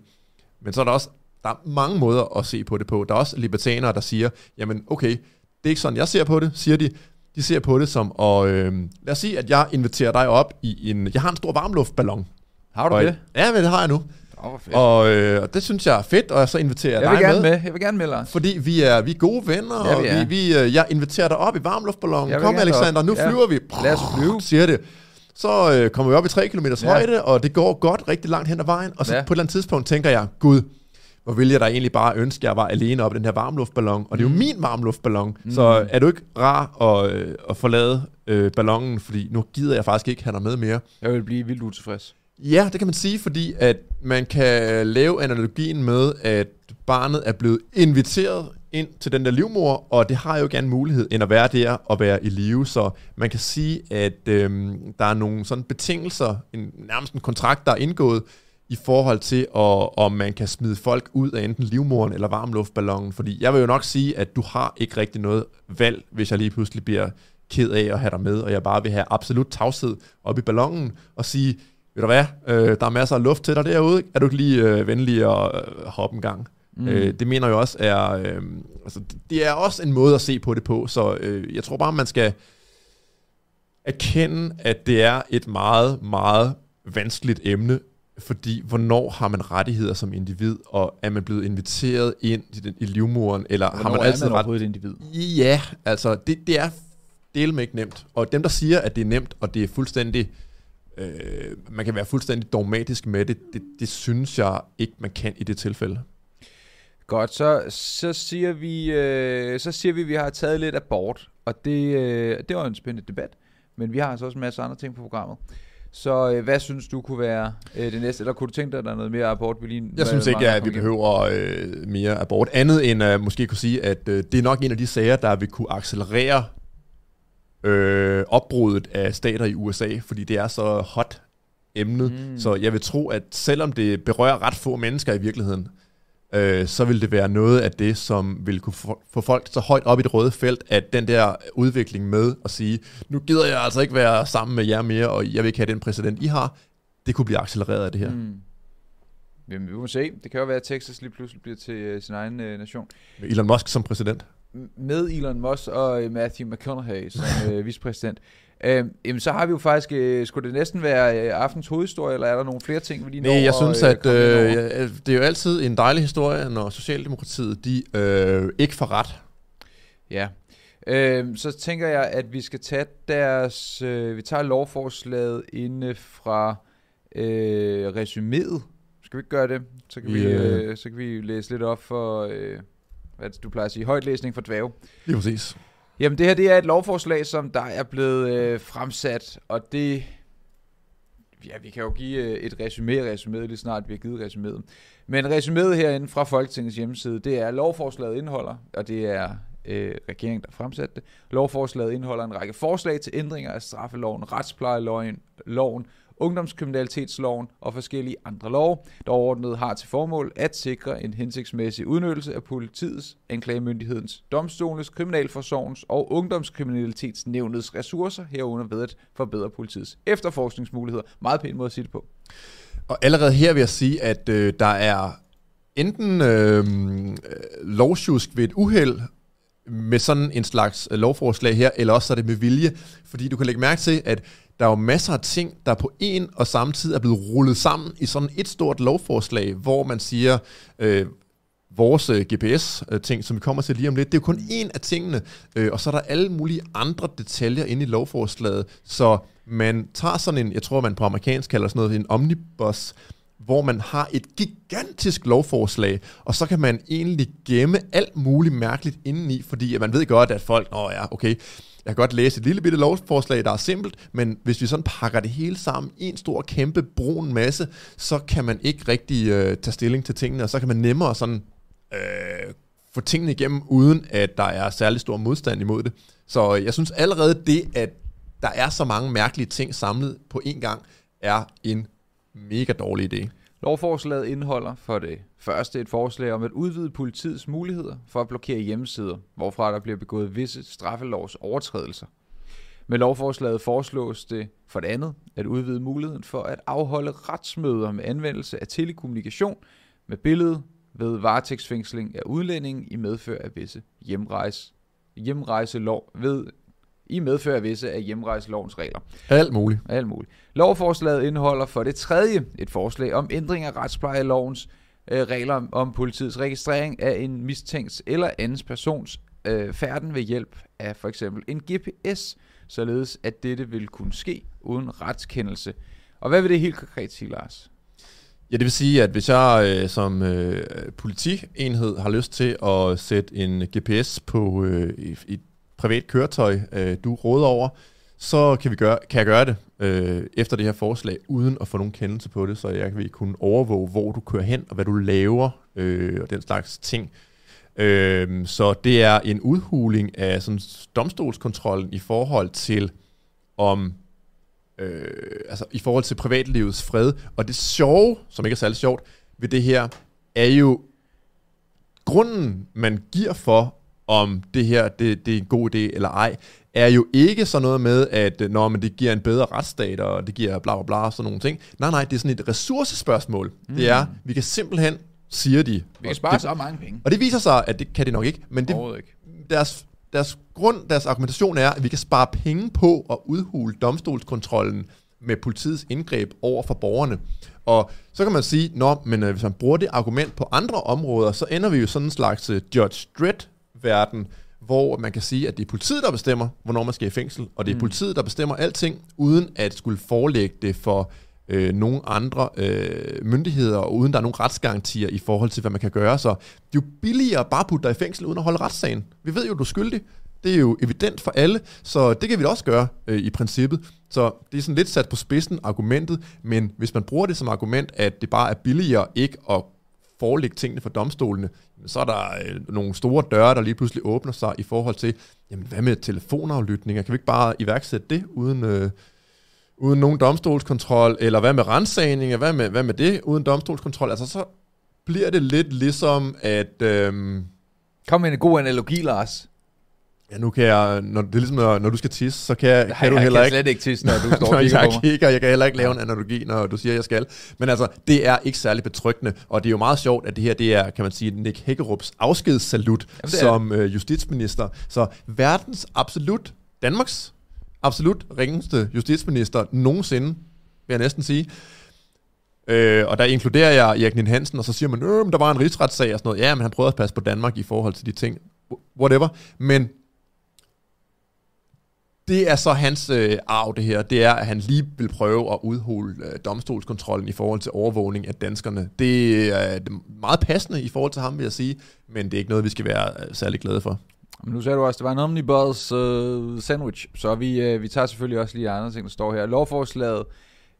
Men så er der også der er mange måder at se på det på. Der er også libertanere, der siger, jamen okay, det er ikke sådan, jeg ser på det, siger de. De ser på det som, og øh, lad os sige, at jeg inviterer dig op i en, jeg har en stor varmluftballon, har du og, det? Ja, men det har jeg nu. Oh, og øh, det synes jeg er fedt, og så inviterer jeg, dig gerne med. med. Jeg vil gerne med, Lars. Fordi vi er, vi er gode venner, Ja, og vi er. vi, vi, øh, jeg inviterer dig op i varmluftballonen. Kom, Alexander, op. nu Ja. flyver vi. Lad os flyve. Siger det. Så øh, kommer vi op i 3 km Ja. højde, og det går godt rigtig langt hen ad vejen. Og så Ja. på et eller andet tidspunkt tænker jeg, Gud, hvor ville jeg da egentlig bare ønske, at jeg var alene op i den her varmluftballon. Og det er jo min varmluftballon. Mm. Så er du ikke rar at, øh, at forlade øh, ballonen, fordi nu gider jeg faktisk ikke have dig med mere. Jeg vil blive vildt utilfreds. Ja, det kan man sige, fordi at man kan lave analogien med, at barnet er blevet inviteret ind til den der livmor, og det har jo gerne mulighed end at være der og være i live. Så man kan sige, at øhm, der er nogle sådan betingelser, en, nærmest en kontrakt, der er indgået, i forhold til, at, om man kan smide folk ud af enten livmoren eller varmluftballonen. Fordi jeg vil jo nok sige, at du har ikke rigtig noget valg, hvis jeg lige pludselig bliver ked af at have dig med, og jeg bare vil have absolut tavshed op i ballonen og sige, ved du hvad, øh, der er masser af luft til dig derude, er du ikke lige øh, venlig at øh, hoppe en gang? Mm. Øh, det mener jeg også er, øh, altså, det er også en måde at se på det på, så øh, jeg tror bare, man skal erkende, at det er et meget, meget vanskeligt emne, fordi hvornår har man rettigheder som individ, og er man blevet inviteret ind i, den, i livmoren, eller Hvornår har man altid man ret? et individ? Ja, altså det, det er del med ikke nemt. Og dem, der siger, at det er nemt, og det er fuldstændig, øh, man kan være fuldstændig dogmatisk med det, det, det synes jeg ikke, man kan i det tilfælde. Godt, så, så, siger vi, øh, så siger vi, at vi har taget lidt abort, og det, øh, det var en spændende debat, men vi har altså også en masse andre ting på programmet. Så øh, hvad synes du kunne være øh, det næste, eller kunne du tænke dig, at der er noget mere abort, vi lige Jeg synes ikke, at vi behøver øh, mere abort. Andet end at måske kunne sige, at øh, det er nok en af de sager, der vil kunne accelerere øh, opbruddet af stater i USA, fordi det er så hot emnet. Mm. Så jeg vil tro, at selvom det berører ret få mennesker i virkeligheden, øh, så vil det være noget af det, som vil kunne få, folk så højt op i det røde felt, at den der udvikling med at sige, nu gider jeg altså ikke være sammen med jer mere, og jeg vil ikke have den præsident, I har, det kunne blive accelereret af det her. Mm. Jamen, vi må se. Det kan jo være, at Texas lige pludselig bliver til øh, sin egen øh, nation. Elon Musk som præsident. Med Elon Musk og øh, Matthew McConaughey som øh, vicepræsident. Øh, jamen, så har vi jo faktisk, øh, skulle det næsten være øh, aftens hovedhistorie, eller er der nogle flere ting, vi lige når Nej, jeg synes, øh, at øh, ja, det er jo altid en dejlig historie, når Socialdemokratiet de øh, ikke får ret. Ja. Øh, så tænker jeg, at vi skal tage deres, øh, vi tager lovforslaget inde fra øh, resuméet. Skal vi ikke gøre det? Så kan, vi, Ja. øh, så kan vi læse lidt op for, øh, hvad du plejer at sige, højtlæsning for dvæve. Lige præcis. Jamen det her det er et lovforslag, som der er blevet øh, fremsat, og det... Ja, vi kan jo give øh, et resumé af resuméet, lige snart vi har givet resuméet. Men resuméet herinde fra Folketingets hjemmeside, det er lovforslaget indeholder, og det er øh, regeringen, der fremsat det. Lovforslaget indeholder en række forslag til ændringer af straffeloven, retsplejeloven, loven, ungdomskriminalitetsloven og forskellige andre lov, der overordnet har til formål at sikre en hensigtsmæssig udnyttelse af politiets, anklagemyndighedens, domstolens, kriminalforsorgens og ungdomskriminalitetsnævnets ressourcer herunder ved at forbedre politiets efterforskningsmuligheder. Meget pæn måde at sige det på. Og allerede her vil jeg sige, at øh, der er enten øh, lovsjusk ved et uheld med sådan en slags øh, lovforslag her, eller også er det med vilje, fordi du kan lægge mærke til, at der er jo masser af ting, der på en og samme tid er blevet rullet sammen i sådan et stort lovforslag, hvor man siger, øh, vores øh, GPS-ting, øh, som vi kommer til lige om lidt, det er jo kun en af tingene, øh, og så er der alle mulige andre detaljer inde i lovforslaget, så man tager sådan en, jeg tror man på amerikansk kalder sådan noget, en omnibus, hvor man har et gigantisk lovforslag, og så kan man egentlig gemme alt muligt mærkeligt indeni, fordi man ved godt, at folk, åh ja, okay, jeg kan godt læse et lille bitte lovforslag, der er simpelt, men hvis vi sådan pakker det hele sammen i en stor, kæmpe, brun masse, så kan man ikke rigtig øh, tage stilling til tingene, og så kan man nemmere sådan øh, få tingene igennem, uden at der er særlig stor modstand imod det. Så jeg synes allerede det, at der er så mange mærkelige ting samlet på én gang, er en mega dårlig idé. Lovforslaget indeholder for det første et forslag om at udvide politiets muligheder for at blokere hjemmesider, hvorfra der bliver begået visse straffelovs overtrædelser. Med lovforslaget foreslås det for det andet at udvide muligheden for at afholde retsmøder med anvendelse af telekommunikation med billede ved varetægtsfængsling af udlændingen i medfør af visse hjemrejse, hjemrejselov ved i medfør af visse af hjemrejselovens regler. Alt muligt. Alt muligt. Lovforslaget indeholder for det tredje et forslag om ændring af retsplejelovens øh, regler om, om politiets registrering af en mistænkt eller andens persons øh, færden ved hjælp af for eksempel en GPS, således at dette vil kunne ske uden retskendelse. Og hvad vil det helt konkret sige, Lars? Ja, det vil sige, at hvis jeg øh, som øh, politienhed har lyst til at sætte en GPS på øh, et, et privat køretøj, øh, du råder over, så kan, vi gøre, kan jeg gøre det øh, efter det her forslag, uden at få nogen kendelse på det, så jeg vil kunne overvåge, hvor du kører hen, og hvad du laver, øh, og den slags ting. Øh, så det er en udhuling af sådan, domstolskontrollen i forhold til, om øh, altså i forhold til privatlivets fred. Og det sjove, som ikke er særlig sjovt, ved det her, er jo grunden, man giver for, om det her det, det er en god idé eller ej, er jo ikke sådan noget med, at når man det giver en bedre retsstat, og det giver bla bla bla og sådan nogle ting. Nej, nej, det er sådan et ressourcespørgsmål. Mm. Det er, vi kan simpelthen, siger de. Vi kan spare det, så mange penge. Og det viser sig, at det kan det nok ikke, men det, ikke. deres, deres grund, deres argumentation er, at vi kan spare penge på at udhule domstolskontrollen med politiets indgreb over for borgerne. Og så kan man sige, nå, men øh, hvis man bruger det argument på andre områder, så ender vi jo sådan en slags uh, Judge Dredd-verden, hvor man kan sige, at det er politiet, der bestemmer, hvornår man skal i fængsel, og det er mm. politiet, der bestemmer alting, uden at skulle forelægge det for øh, nogle andre øh, myndigheder, og uden der er nogle retsgarantier i forhold til, hvad man kan gøre. Så det er jo billigere bare at putte dig i fængsel, uden at holde retssagen. Vi ved jo, du er skyldig. Det er jo evident for alle, så det kan vi da også gøre øh, i princippet. Så det er sådan lidt sat på spidsen argumentet, men hvis man bruger det som argument, at det bare er billigere ikke at forelægge tingene for domstolene, så er der øh, nogle store døre, der lige pludselig åbner sig i forhold til, jamen hvad med telefonaflytninger? Kan vi ikke bare iværksætte det uden, øh, uden nogen domstolskontrol? Eller hvad med rensagninger? Hvad med, hvad med det uden domstolskontrol? Altså så bliver det lidt ligesom, at... Øh, Kom med en god analogi, Lars. Ja, nu kan jeg, når, det er ligesom, når, når du skal tisse, så kan, jeg, Nej, kan du jeg heller kan ikke... slet ikke tisse, når du står og kigger jeg på mig. kigger, jeg kan heller ikke lave en analogi, når du siger, jeg skal. Men altså, det er ikke særlig betryggende, og det er jo meget sjovt, at det her, det er, kan man sige, Nick Hækkerups afskedssalut er som øh, justitsminister. Så verdens absolut, Danmarks absolut ringeste justitsminister nogensinde, vil jeg næsten sige. Øh, og der inkluderer jeg Erik Nien Hansen, og så siger man, øh, men der var en rigsretssag og sådan noget. Ja, men han prøvede at passe på Danmark i forhold til de ting. Whatever. Men det er så hans øh, arv, det her. Det er, at han lige vil prøve at udhule øh, domstolskontrollen i forhold til overvågning af danskerne. Det er øh, meget passende i forhold til ham, vil jeg sige. Men det er ikke noget, vi skal være øh, særlig glade for. Men nu sagde du også, at det var en omnibus øh, sandwich, så vi, øh, vi tager selvfølgelig også lige andre ting, der står her. Lovforslaget,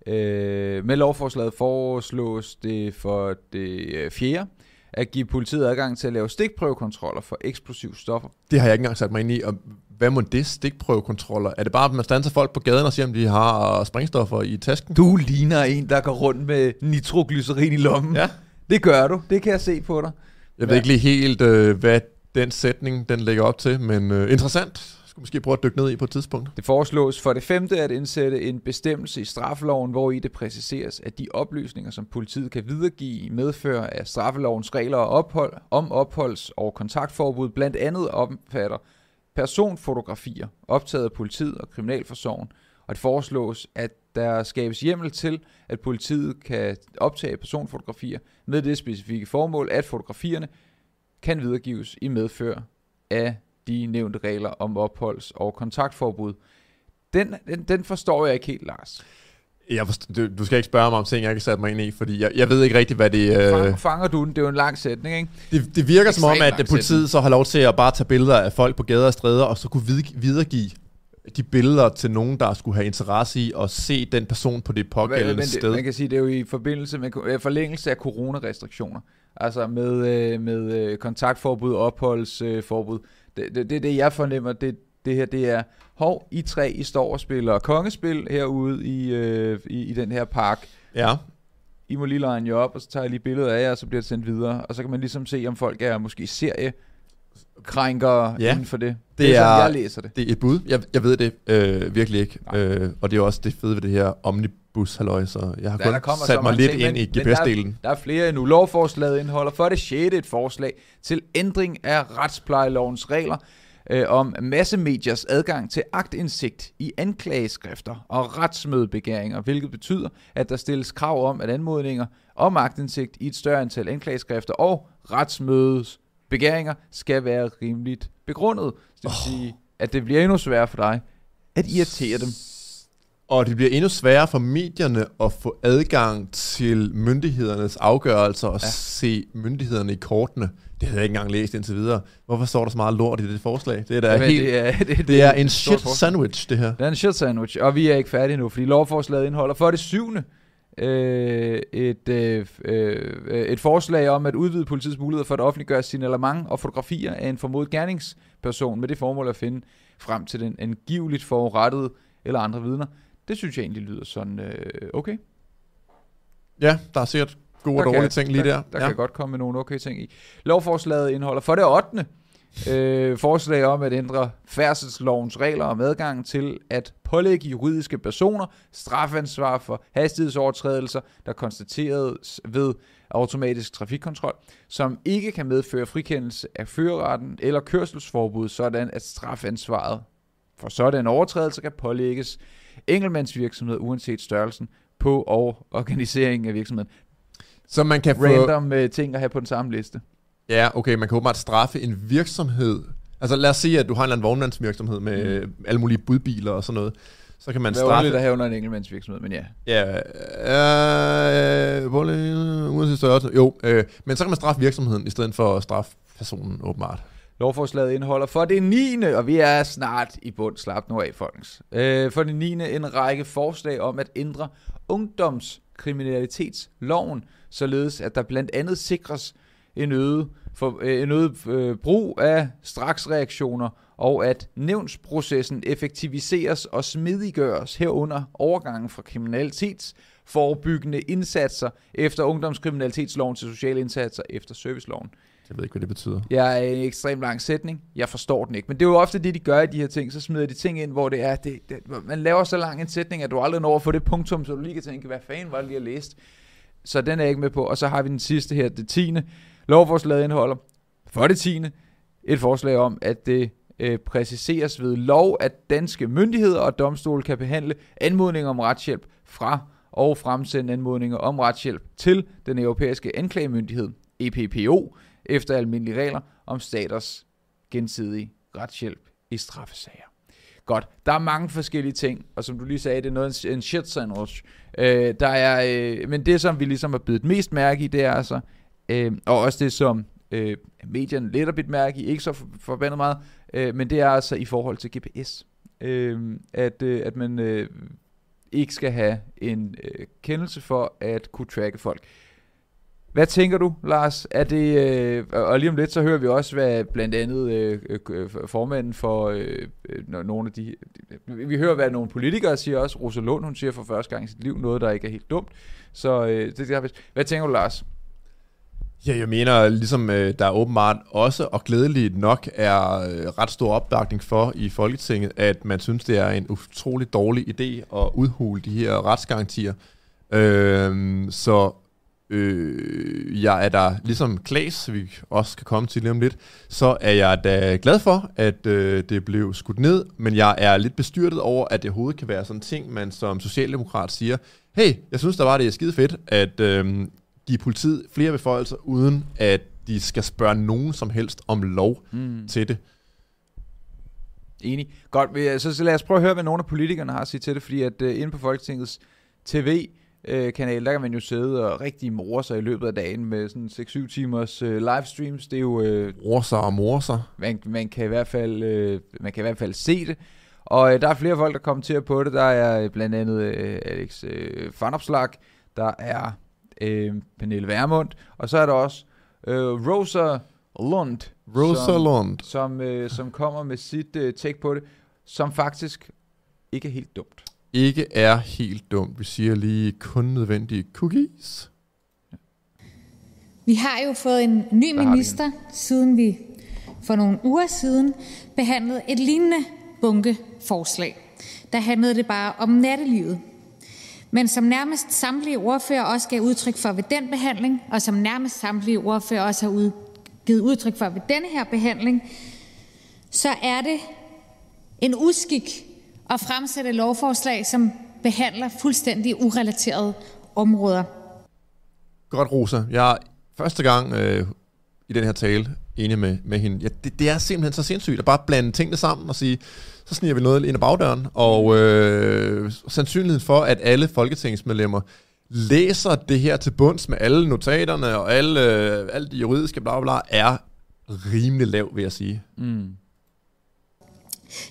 øh, med lovforslaget foreslås det for det øh, fjerde, at give politiet adgang til at lave stikprøvekontroller for eksplosive stoffer. Det har jeg ikke engang sat mig ind i. Og hvad må det stikprøvekontroller? Er det bare, at man standser folk på gaden og siger, om de har sprængstoffer i tasken? Du ligner en, der går rundt med nitroglycerin i lommen. Ja. Det gør du. Det kan jeg se på dig. Jeg ved ikke lige helt, øh, hvad den sætning den lægger op til, men øh, interessant. Skal måske prøve at dykke ned i på et tidspunkt. Det foreslås for det femte at indsætte en bestemmelse i straffeloven, hvor i det præciseres, at de oplysninger, som politiet kan videregive i medfør af straffelovens regler og ophold, om opholds- og kontaktforbud, blandt andet omfatter personfotografier optaget af politiet og kriminalforsorgen, og det foreslås, at der skabes hjemmel til, at politiet kan optage personfotografier med det specifikke formål, at fotografierne kan videregives i medfør af de nævnte regler om opholds- og kontaktforbud. Den, den, den forstår jeg ikke helt, Lars. Jeg forst- du, du skal ikke spørge mig om ting, jeg ikke sat mig ind i, fordi jeg, jeg ved ikke rigtigt, hvad det... Øh, Fanger, fanger du den? Det er jo en lang sætning, ikke? det, det virker som om, Ekstremt at lang politiet sætning. så har lov til at bare tage billeder af folk på gader og stræder, og så kunne vid- videregive de billeder til nogen, der skulle have interesse i at se den person på det pågældende sted. man kan sige, det er jo i forbindelse med øh, forlængelse af coronarestriktioner. Altså med, øh, med øh, kontaktforbud, opholdsforbud. Det, det, det, det jeg fornemmer, det, det her, det er, hov, I tre, I står og spiller kongespil herude i, øh, i, i den her park. Ja, I må lige line jer op, og så tager jeg lige billeder af jer, og så bliver det sendt videre. Og så kan man ligesom se, om folk er måske serie krænker Ja. inden for det. Det Det, er, sådan, jeg læser det. det er et bud. Jeg, jeg ved det øh, virkelig ikke. Nej. Øh, og det er også det fede ved det her omnibus halløj, så jeg har Ja, kun sat mig lidt ting, ind men- i men der er- GPS-delen. Der er flere endnu. Lovforslaget indeholder for det sjette et forslag til ændring af retsplejelovens regler. Øh, om massemediers adgang til agtindsigt i anklageskrifter og retsmødebegæringer, hvilket betyder, at der stilles krav om, at anmodninger om agtindsigt i et større antal anklageskrifter og retsmødes begæringer skal være rimeligt begrundet. Det vil oh. sige, at det bliver endnu sværere for dig at irritere dem. Og det bliver endnu sværere for medierne at få adgang til myndighedernes afgørelser og ja. se myndighederne i kortene. Det havde jeg ikke engang læst indtil videre. Hvorfor står der så meget lort i det forslag? Det er, der Jamen, helt, det er, det, det, det er en shit sandwich, det her. Det er en shit sandwich, og vi er ikke færdige nu, fordi lovforslaget indeholder for det syvende øh, et, øh, øh, et forslag om at udvide politiets muligheder for at offentliggøre signalement og fotografier af en formodet gerningsperson med det formål at finde frem til den angiveligt forurettede eller andre vidner. Det synes jeg egentlig lyder sådan øh, okay. Ja, der er sikkert gode og dårlige ting lige der. Der, der ja. kan godt komme nogle okay ting i. Lovforslaget indeholder for det 8. øh, forslag om at ændre færdselslovens regler om adgang til at pålægge juridiske personer strafansvar for hastighedsovertrædelser, der konstateres ved automatisk trafikkontrol, som ikke kan medføre frikendelse af førerretten eller kørselsforbud, sådan at strafansvaret for sådan overtrædelse kan pålægges enkeltmandsvirksomhed uanset størrelsen på og organiseringen af virksomheden. Så man kan få... Random uh, ting at have på den samme liste. Ja, okay, man kan åbenbart straffe en virksomhed. Altså lad os sige, at du har en eller anden vognmandsvirksomhed med mm. alle mulige budbiler og sådan noget. Så kan man straffe... Det er have under en enkeltmandsvirksomhed, men ja. Ja, øh, øh, uanset størrelse. Jo, øh, men så kan man straffe virksomheden i stedet for at straffe personen åbenbart. Lovforslaget indeholder for det 9. og vi er snart i bund, slap nu af, folkens. Øh, for det 9. en række forslag om at ændre ungdomskriminalitetsloven, således at der blandt andet sikres en øget, for, øh, en øget øh, brug af straksreaktioner, og at nævnsprocessen effektiviseres og smidiggøres herunder overgangen fra kriminalitetsforebyggende indsatser efter ungdomskriminalitetsloven til sociale indsatser efter serviceloven. Jeg ved ikke, hvad det betyder. Jeg er en ekstremt lang sætning. Jeg forstår den ikke. Men det er jo ofte det, de gør i de her ting. Så smider de ting ind, hvor det er... Det, det, man laver så lang en sætning, at du aldrig når at få det punktum, så du lige kan tænke, hvad fanden var det lige at læse. Så den er jeg ikke med på. Og så har vi den sidste her, det tiende. Lovforslaget indeholder for det tiende et forslag om, at det øh, præciseres ved lov, at danske myndigheder og domstole kan behandle anmodninger om retshjælp fra og fremsende anmodninger om retshjælp til den europæiske anklagemyndighed, EPPO, efter almindelige regler om staters gensidige retshjælp i straffesager. Godt, der er mange forskellige ting, og som du lige sagde, det er noget en shit sandwich. Øh, der er, øh, men det, som vi ligesom har bidt mest mærke i, det er altså, øh, og også det, som øh, medierne lidt har bidt mærke i, ikke så forbandet meget, øh, men det er altså i forhold til GPS. Øh, at, øh, at man øh, ikke skal have en øh, kendelse for at kunne tracke folk. Hvad tænker du, Lars? Er det, øh, og lige om lidt, så hører vi også, hvad blandt andet øh, øh, øh formanden for øh, øh nogle af de... Vi hører, hvad nogle politikere siger også. Rosa Lund, hun siger for første gang i sit liv noget, der ikke er helt dumt. Så øh, det, det er, hvad tænker du, Lars? Ja, jeg mener, ligesom øh, der åbenbart også, og glædeligt nok, er øh, ret stor opbakning for i Folketinget, at man synes, det er en utrolig dårlig idé at udhule de her retsgarantier. Øh, så øh, jeg er der, ligesom Klaas, vi også kan komme til lige om lidt, så er jeg da glad for, at øh, det blev skudt ned, men jeg er lidt bestyrtet over, at det overhovedet kan være sådan en ting, man som socialdemokrat siger, hey, jeg synes, der var det er skide fedt, at øh, give politiet flere beføjelser, uden at de skal spørge nogen som helst om lov mm. til det. Enig. Godt, så, så lad os prøve at høre, hvad nogle af politikerne har at sige til det, fordi at uh, inde på Folketingets TV, øh, kanal, der kan man jo sidde og rigtig more sig i løbet af dagen med sådan 6-7 timers øh, livestreams. Det er jo... Øh, morser og morser. Man, man, kan i hvert fald, øh, man kan i hvert fald se det. Og øh, der er flere folk, der kommenterer på det. Der er øh, blandt andet øh, Alex øh, Fanopslag, der er øh, Pernille Værmund, og så er der også øh, Rosa Lund. Rosa som, Lund. Som, øh, som kommer med sit øh, take på det, som faktisk ikke er helt dumt ikke er helt dumt. Vi siger lige kun nødvendige cookies. Vi har jo fået en ny minister, siden vi for nogle uger siden behandlede et lignende bunkeforslag. Der handlede det bare om nattelivet. Men som nærmest samtlige ordfører også gav udtryk for ved den behandling, og som nærmest samtlige ordfører også har givet udtryk for ved denne her behandling, så er det en uskik at fremsætte lovforslag, som behandler fuldstændig urelaterede områder. Godt, Rosa. Jeg er første gang øh, i den her tale enig med, med hende. Ja, det, det er simpelthen så sindssygt at bare blande tingene sammen og sige, så sniger vi noget ind ad bagdøren. Og øh, sandsynligheden for, at alle folketingsmedlemmer læser det her til bunds med alle notaterne og alle, øh, alt det juridiske bla, bla, er rimelig lav, vil jeg sige. Mm.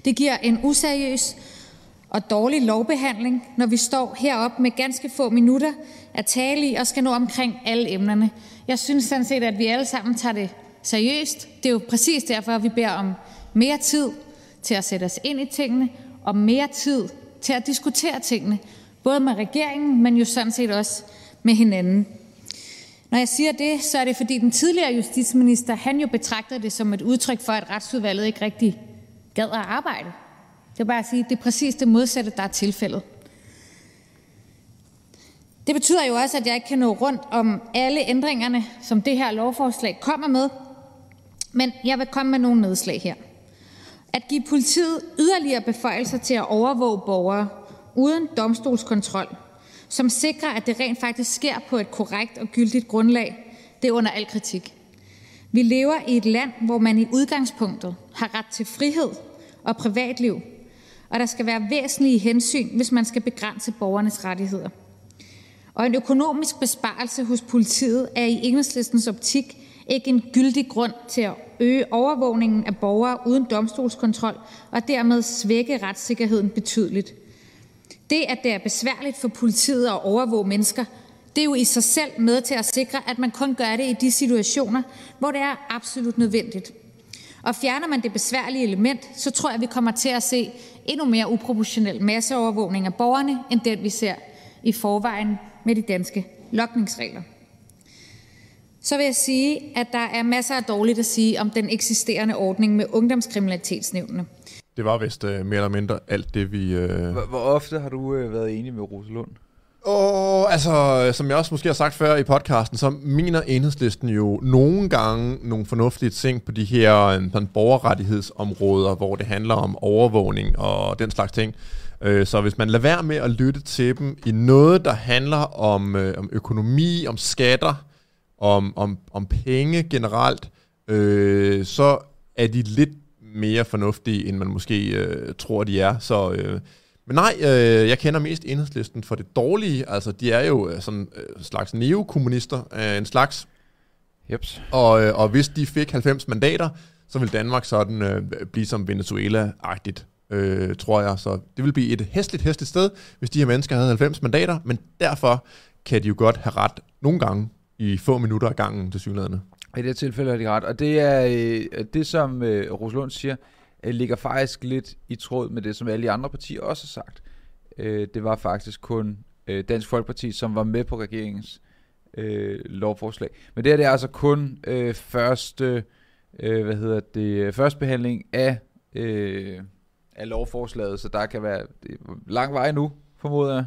Det giver en useriøs og dårlig lovbehandling, når vi står heroppe med ganske få minutter at tale i og skal nå omkring alle emnerne. Jeg synes sådan set, at vi alle sammen tager det seriøst. Det er jo præcis derfor, at vi beder om mere tid til at sætte os ind i tingene og mere tid til at diskutere tingene, både med regeringen, men jo sådan set også med hinanden. Når jeg siger det, så er det, fordi den tidligere justitsminister, han jo betragtede det som et udtryk for, at retsudvalget ikke rigtig gad at arbejde. Det er bare at sige, det er præcis det modsatte, der er tilfældet. Det betyder jo også, at jeg ikke kan nå rundt om alle ændringerne, som det her lovforslag kommer med, men jeg vil komme med nogle nedslag her. At give politiet yderligere beføjelser til at overvåge borgere uden domstolskontrol, som sikrer, at det rent faktisk sker på et korrekt og gyldigt grundlag, det er under al kritik. Vi lever i et land, hvor man i udgangspunktet har ret til frihed og privatliv, og der skal være væsentlige hensyn, hvis man skal begrænse borgernes rettigheder. Og en økonomisk besparelse hos politiet er i Enhedslistens optik ikke en gyldig grund til at øge overvågningen af borgere uden domstolskontrol og dermed svække retssikkerheden betydeligt. Det, at det er besværligt for politiet at overvåge mennesker, det er jo i sig selv med til at sikre, at man kun gør det i de situationer, hvor det er absolut nødvendigt. Og fjerner man det besværlige element, så tror jeg, vi kommer til at se endnu mere uproportionel masseovervågning af borgerne, end den vi ser i forvejen med de danske lokningsregler. Så vil jeg sige, at der er masser af dårligt at sige om den eksisterende ordning med ungdomskriminalitetsnævnene. Det var vist uh, mere eller mindre alt det, vi... Uh... Hvor, hvor ofte har du uh, været enig med Rosalund? Åh, oh, altså, som jeg også måske har sagt før i podcasten, så mener enhedslisten jo nogle gange nogle fornuftige ting på de her øh, sådan, borgerrettighedsområder, hvor det handler om overvågning og den slags ting. Øh, så hvis man lader være med at lytte til dem i noget, der handler om, øh, om økonomi, om skatter, om, om, om penge generelt, øh, så er de lidt mere fornuftige, end man måske øh, tror, de er. Så, øh, men nej, øh, jeg kender mest enhedslisten for det dårlige. Altså, de er jo øh, sådan øh, slags neokommunister, øh, en slags. Jeps. Og, øh, og hvis de fik 90 mandater, så vil Danmark sådan øh, blive som Venezuela-agtigt, øh, tror jeg. Så det vil blive et hæstligt, hæstligt sted, hvis de her mennesker havde 90 mandater, men derfor kan de jo godt have ret nogle gange i få minutter af gangen til synligheden. I det tilfælde er de ret. Og det er øh, det, som øh, Roslund siger, øh, ligger faktisk lidt i tråd med det, som alle de andre partier også har sagt. Øh, det var faktisk kun øh, Dansk Folkeparti, som var med på regeringens øh, lovforslag. Men det her det er altså kun øh, første, øh, hvad hedder det, første behandling af, øh, af lovforslaget, så der kan være lang vej nu, formoder jeg.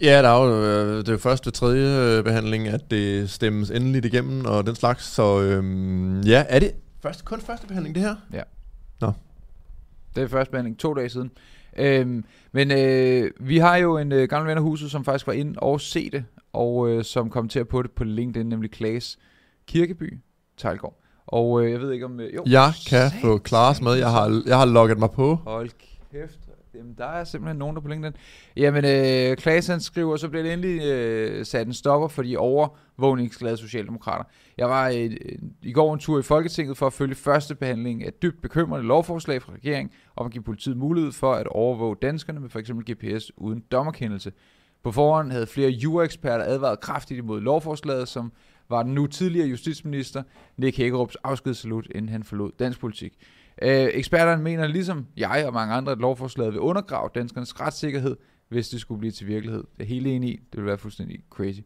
Ja, der er jo, øh, det er jo først ved tredje behandling, at det stemmes endeligt igennem og den slags. Så øhm, ja, er det først, kun første behandling det her? Ja. Det er første behandling to dage siden. Øhm, men øh, vi har jo en øh, gammel ven af huset, som faktisk var inde og se det, og øh, som kom til at på det på LinkedIn, nemlig Klaas Kirkeby Tejlgaard. Og øh, jeg ved ikke om... Øh, jo, jeg kan få Klaas med. Jeg har, jeg har logget mig på. Hold kæft. Jamen, der er simpelthen nogen, der på LinkedIn. Jamen, øh, Klaas han skriver, så bliver det endelig øh, sat en stopper for de overvågningsglade socialdemokrater. Jeg var øh, i går en tur i Folketinget for at følge første behandling af dybt bekymrende lovforslag fra regeringen om at give politiet mulighed for at overvåge danskerne med f.eks. GPS uden dommerkendelse. På forhånd havde flere jureksperter advaret kraftigt imod lovforslaget, som var den nu tidligere justitsminister Nick Hækkerups afskedssalut, inden han forlod dansk politik. Øh, eksperterne mener ligesom jeg og mange andre, at lovforslaget vil undergrave danskernes retssikkerhed, hvis det skulle blive til virkelighed. Det er helt enig i. Det vil være fuldstændig crazy.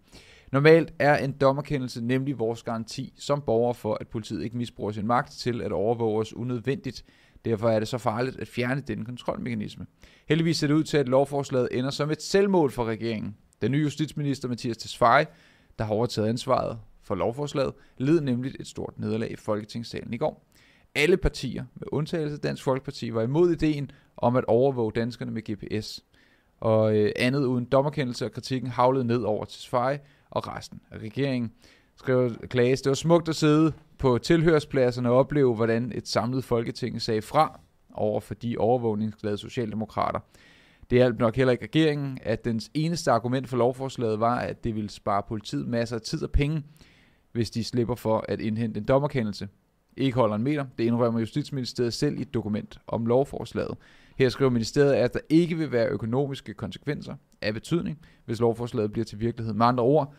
Normalt er en dommerkendelse nemlig vores garanti som borger for, at politiet ikke misbruger sin magt til at overvåge os unødvendigt. Derfor er det så farligt at fjerne denne kontrolmekanisme. Heldigvis ser det ud til, at lovforslaget ender som et selvmål for regeringen. Den nye justitsminister Mathias Tesfaye, der har overtaget ansvaret for lovforslaget, led nemlig et stort nederlag i Folketingssalen i går alle partier, med undtagelse af Dansk Folkeparti, var imod ideen om at overvåge danskerne med GPS. Og øh, andet uden dommerkendelse og kritikken havlede ned over til Sverige og resten af regeringen. Skrev Klaas, det var smukt at sidde på tilhørspladserne og opleve, hvordan et samlet folketing sagde fra over for de overvågningsglade socialdemokrater. Det hjalp nok heller ikke regeringen, at dens eneste argument for lovforslaget var, at det ville spare politiet masser af tid og penge, hvis de slipper for at indhente en dommerkendelse. Ikke holder en meter. Det indrømmer Justitsministeriet selv i et dokument om lovforslaget. Her skriver ministeriet, at der ikke vil være økonomiske konsekvenser af betydning, hvis lovforslaget bliver til virkelighed. Med andre ord,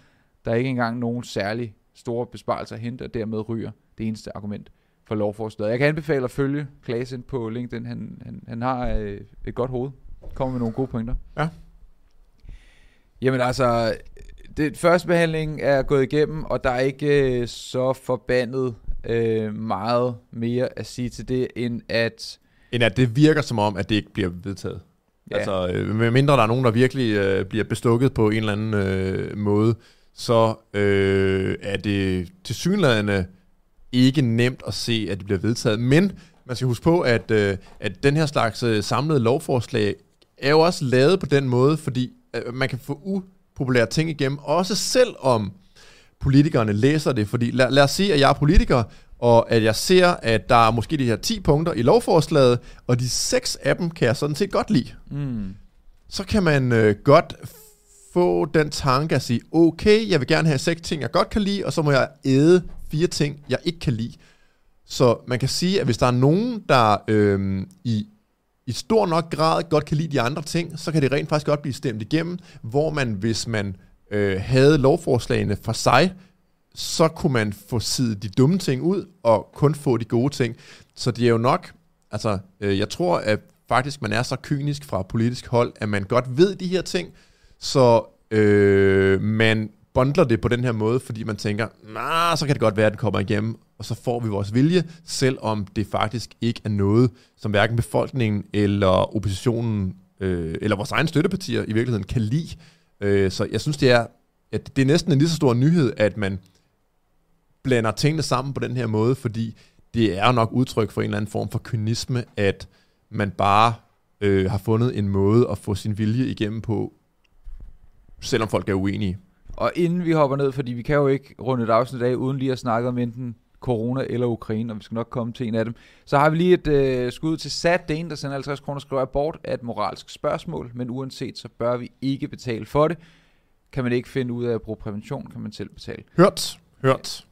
der er ikke engang nogen særlig store besparelser at hente, og dermed ryger det eneste argument for lovforslaget. Jeg kan anbefale at følge Klaas ind på LinkedIn. Han, han, han har øh, et godt hoved. Kommer med nogle gode pointer. Ja. Jamen altså, det første behandling er gået igennem, og der er ikke øh, så forbandet øh, meget mere at sige til det, end at... End at det virker som om, at det ikke bliver vedtaget. Ja. Altså, øh, med mindre der er nogen, der virkelig øh, bliver bestukket på en eller anden øh, måde, så øh, er det til synlædende ikke nemt at se, at det bliver vedtaget. Men man skal huske på, at, øh, at den her slags øh, samlede lovforslag er jo også lavet på den måde, fordi øh, man kan få upopulære ting igennem, også selvom politikerne læser det. Fordi lad, lad os sige, at jeg er politiker, og at jeg ser, at der er måske de her 10 punkter i lovforslaget, og de seks af dem kan jeg sådan set godt lide. Mm. Så kan man øh, godt få den tanke at sige, okay, jeg vil gerne have seks ting, jeg godt kan lide, og så må jeg æde fire ting, jeg ikke kan lide. Så man kan sige, at hvis der er nogen, der øh, i, i stor nok grad godt kan lide de andre ting, så kan det rent faktisk godt blive stemt igennem, hvor man, hvis man øh, havde lovforslagene for sig, så kunne man få sidet de dumme ting ud, og kun få de gode ting. Så det er jo nok, altså øh, jeg tror, at faktisk man er så kynisk fra politisk hold, at man godt ved de her ting, så øh, man bundler det på den her måde, fordi man tænker, nah, så kan det godt være, at den kommer igennem, og så får vi vores vilje, selvom det faktisk ikke er noget, som hverken befolkningen eller oppositionen, øh, eller vores egne støttepartier i virkeligheden kan lide. Øh, så jeg synes, det er, at det er næsten en lige så stor nyhed, at man blander tingene sammen på den her måde, fordi det er nok udtryk for en eller anden form for kynisme, at man bare øh, har fundet en måde at få sin vilje igennem på, selvom folk er uenige. Og inden vi hopper ned, fordi vi kan jo ikke runde et afsnit af, uden lige at snakke om enten corona eller Ukraine, og vi skal nok komme til en af dem. Så har vi lige et øh, skud til Sat, det ene, der sender 50 kroner, skriver abort er et moralsk spørgsmål, men uanset så bør vi ikke betale for det. Kan man ikke finde ud af at bruge prævention, kan man selv betale. Hørt, hørt.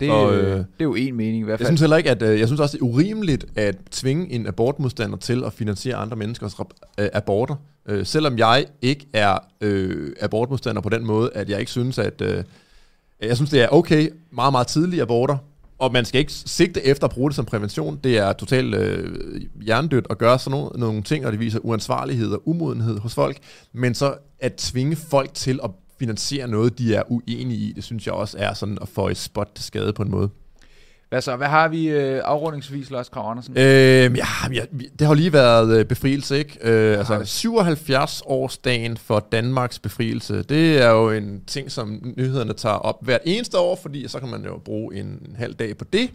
Det, og, øh, det er jo en mening i hvert fald. Jeg synes heller ikke, at øh, jeg synes også, det er urimeligt at tvinge en abortmodstander til at finansiere andre menneskers øh, aborter. Øh, selvom jeg ikke er øh, abortmodstander på den måde, at jeg ikke synes, at... Øh, jeg synes, det er okay, meget, meget tidlige aborter, og man skal ikke sigte efter at bruge det som prævention. Det er totalt øh, hjernedødt at gøre sådan nogle, nogle ting, og det viser uansvarlighed og umodenhed hos folk. Men så at tvinge folk til at finansiere noget, de er uenige i, det synes jeg også er sådan at få et spot til skade på en måde. Hvad så? Hvad har vi øh, afrundingsvis, Lars Krav Andersen? Øh, ja, ja, det har lige været øh, befrielse, ikke? Øh, altså 77 årsdagen for Danmarks befrielse. Det er jo en ting, som nyhederne tager op hvert eneste år, fordi så kan man jo bruge en, en halv dag på det.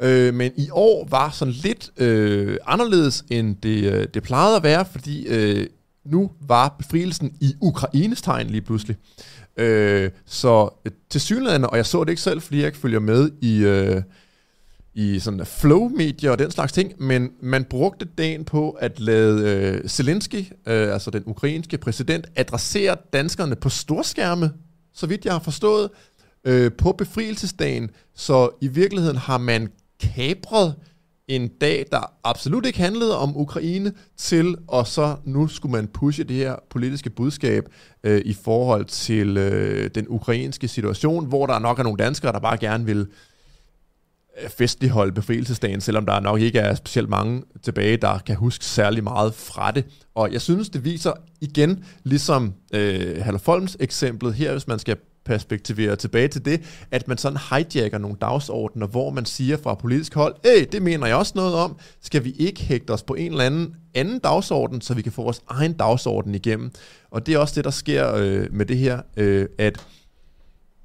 Øh, men i år var sådan lidt øh, anderledes, end det, øh, det plejede at være, fordi øh, nu var befrielsen i Ukraines tegn lige pludselig. Øh, så øh, til synligheden, og jeg så det ikke selv, fordi jeg ikke følger med i, øh, i sådan flow-medier og den slags ting, men man brugte dagen på at lade øh, Zelensky, øh, altså den ukrainske præsident, adressere danskerne på storskærme, så vidt jeg har forstået, øh, på befrielsesdagen. Så i virkeligheden har man kapret en dag, der absolut ikke handlede om Ukraine, til, og så nu skulle man pushe det her politiske budskab øh, i forhold til øh, den ukrainske situation, hvor der nok er nogle danskere, der bare gerne vil festligholde befrielsesdagen, selvom der nok ikke er specielt mange tilbage, der kan huske særlig meget fra det. Og jeg synes, det viser igen, ligesom øh, Hallerfolms eksemplet her, hvis man skal perspektivere tilbage til det, at man sådan hijacker nogle dagsordner, hvor man siger fra politisk hold, hey, det mener jeg også noget om, skal vi ikke hægte os på en eller anden anden dagsorden, så vi kan få vores egen dagsorden igennem. Og det er også det, der sker øh, med det her, øh, at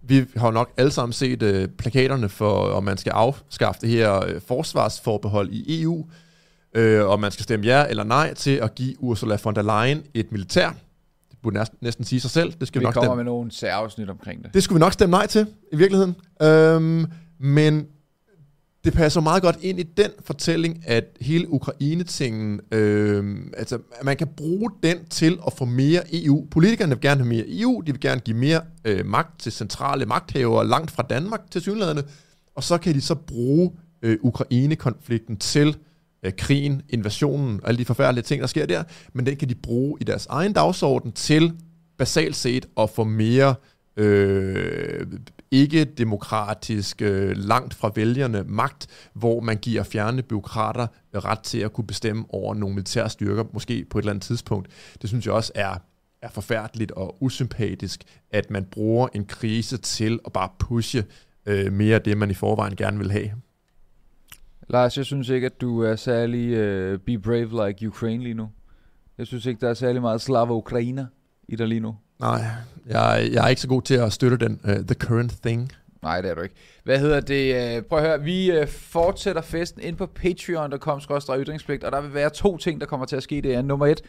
vi har jo nok alle sammen set øh, plakaterne for, om man skal afskaffe det her øh, forsvarsforbehold i EU, øh, om man skal stemme ja eller nej til at give Ursula von der Leyen et militær. Det burde næsten, næsten sige sig selv. Det skal vi, Vi nok kommer stemme. med nogle særafsnit omkring det. Det skulle vi nok stemme nej til, i virkeligheden. Øhm, men det passer meget godt ind i den fortælling, at hele Ukraine-tingen, øh, altså man kan bruge den til at få mere EU. Politikerne vil gerne have mere EU, de vil gerne give mere øh, magt til centrale magthavere langt fra Danmark til synlædende, og så kan de så bruge øh, Ukraine-konflikten til øh, krigen, invasionen og alle de forfærdelige ting, der sker der, men den kan de bruge i deres egen dagsorden til basalt set at få mere øh, Øh, ikke demokratisk, øh, langt fra vælgerne magt, hvor man giver fjerne byråkrater ret til at kunne bestemme over nogle militære styrker, måske på et eller andet tidspunkt. Det synes jeg også er, er forfærdeligt og usympatisk, at man bruger en krise til at bare pushe øh, mere af det, man i forvejen gerne vil have. Lars, jeg synes ikke, at du er særlig øh, be brave like Ukraine lige nu. Jeg synes ikke, der er særlig meget slava Ukrainer i dig lige nu. Nej, jeg, jeg er ikke så god til at støtte den uh, the current thing. Nej, det er du ikke. Hvad hedder det? Øh, prøv at høre, vi øh, fortsætter festen ind på patreon.com ytringspligt, og der vil være to ting, der kommer til at ske. Det er nummer et,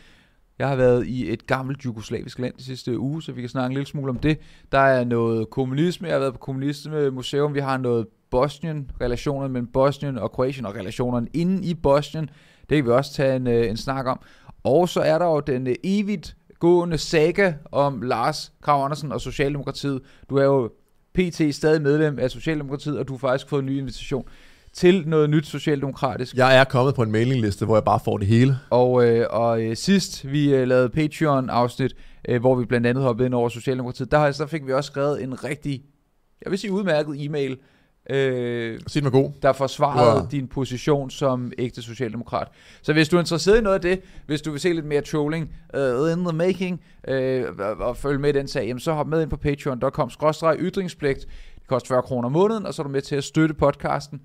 jeg har været i et gammelt jugoslavisk land de sidste uge, så vi kan snakke en lille smule om det. Der er noget kommunisme, jeg har været på kommunisme museum, vi har noget Bosnien, relationerne mellem Bosnien og Kroatien, og relationerne inde i Bosnien. Det kan vi også tage en, en snak om. Og så er der jo den evigt gående saga om Lars Krav Andersen og Socialdemokratiet. Du er jo PT stadig medlem af Socialdemokratiet, og du har faktisk fået en ny invitation til noget nyt socialdemokratisk. Jeg er kommet på en mailingliste, hvor jeg bare får det hele. Og, øh, og øh, sidst vi øh, lavede Patreon-afsnit, øh, hvor vi blandt andet hoppede ind over Socialdemokratiet, der, så fik vi også skrevet en rigtig, jeg vil sige udmærket e-mail, øh, Sig var god. der forsvarede Wow. din position som ægte socialdemokrat. Så hvis du er interesseret i noget af det, hvis du vil se lidt mere trolling uh, in the making, uh, og, og følge med i den sag, jamen, så hop med ind på patreon.com ytringspligt. Det koster 40 kroner om måneden, og så er du med til at støtte podcasten.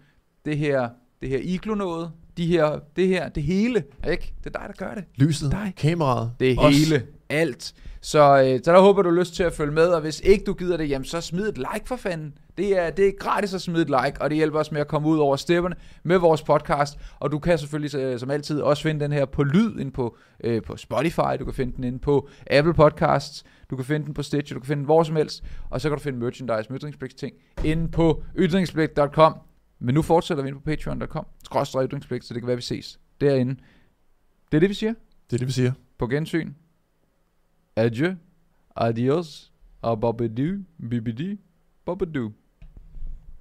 Det her, det her iglo noget, de her, det her, det hele, ikke? Det er dig, der gør det. Lyset, Dig. kameraet, Det os. hele, alt. Så, øh, så der håber du har lyst til at følge med, og hvis ikke du gider det, jamen så smid et like for fanden. Det er, det er gratis at smide et like, og det hjælper os med at komme ud over stepperne med vores podcast. Og du kan selvfølgelig øh, som altid også finde den her på lyd ind på, øh, på Spotify, du kan finde den inde på Apple Podcasts, du kan finde den på Stitcher, du kan finde den hvor som helst, og så kan du finde merchandise med ytringspligt ting inde på ytringspligt.com. Men nu fortsætter vi ind på patreon.com, skråstrej ytringspligt, så det kan være, vi ses derinde. Det er det, vi siger. Det er det, vi siger. På gensyn. Adieu. Adios. Ababadu. Bibidi. Babadu.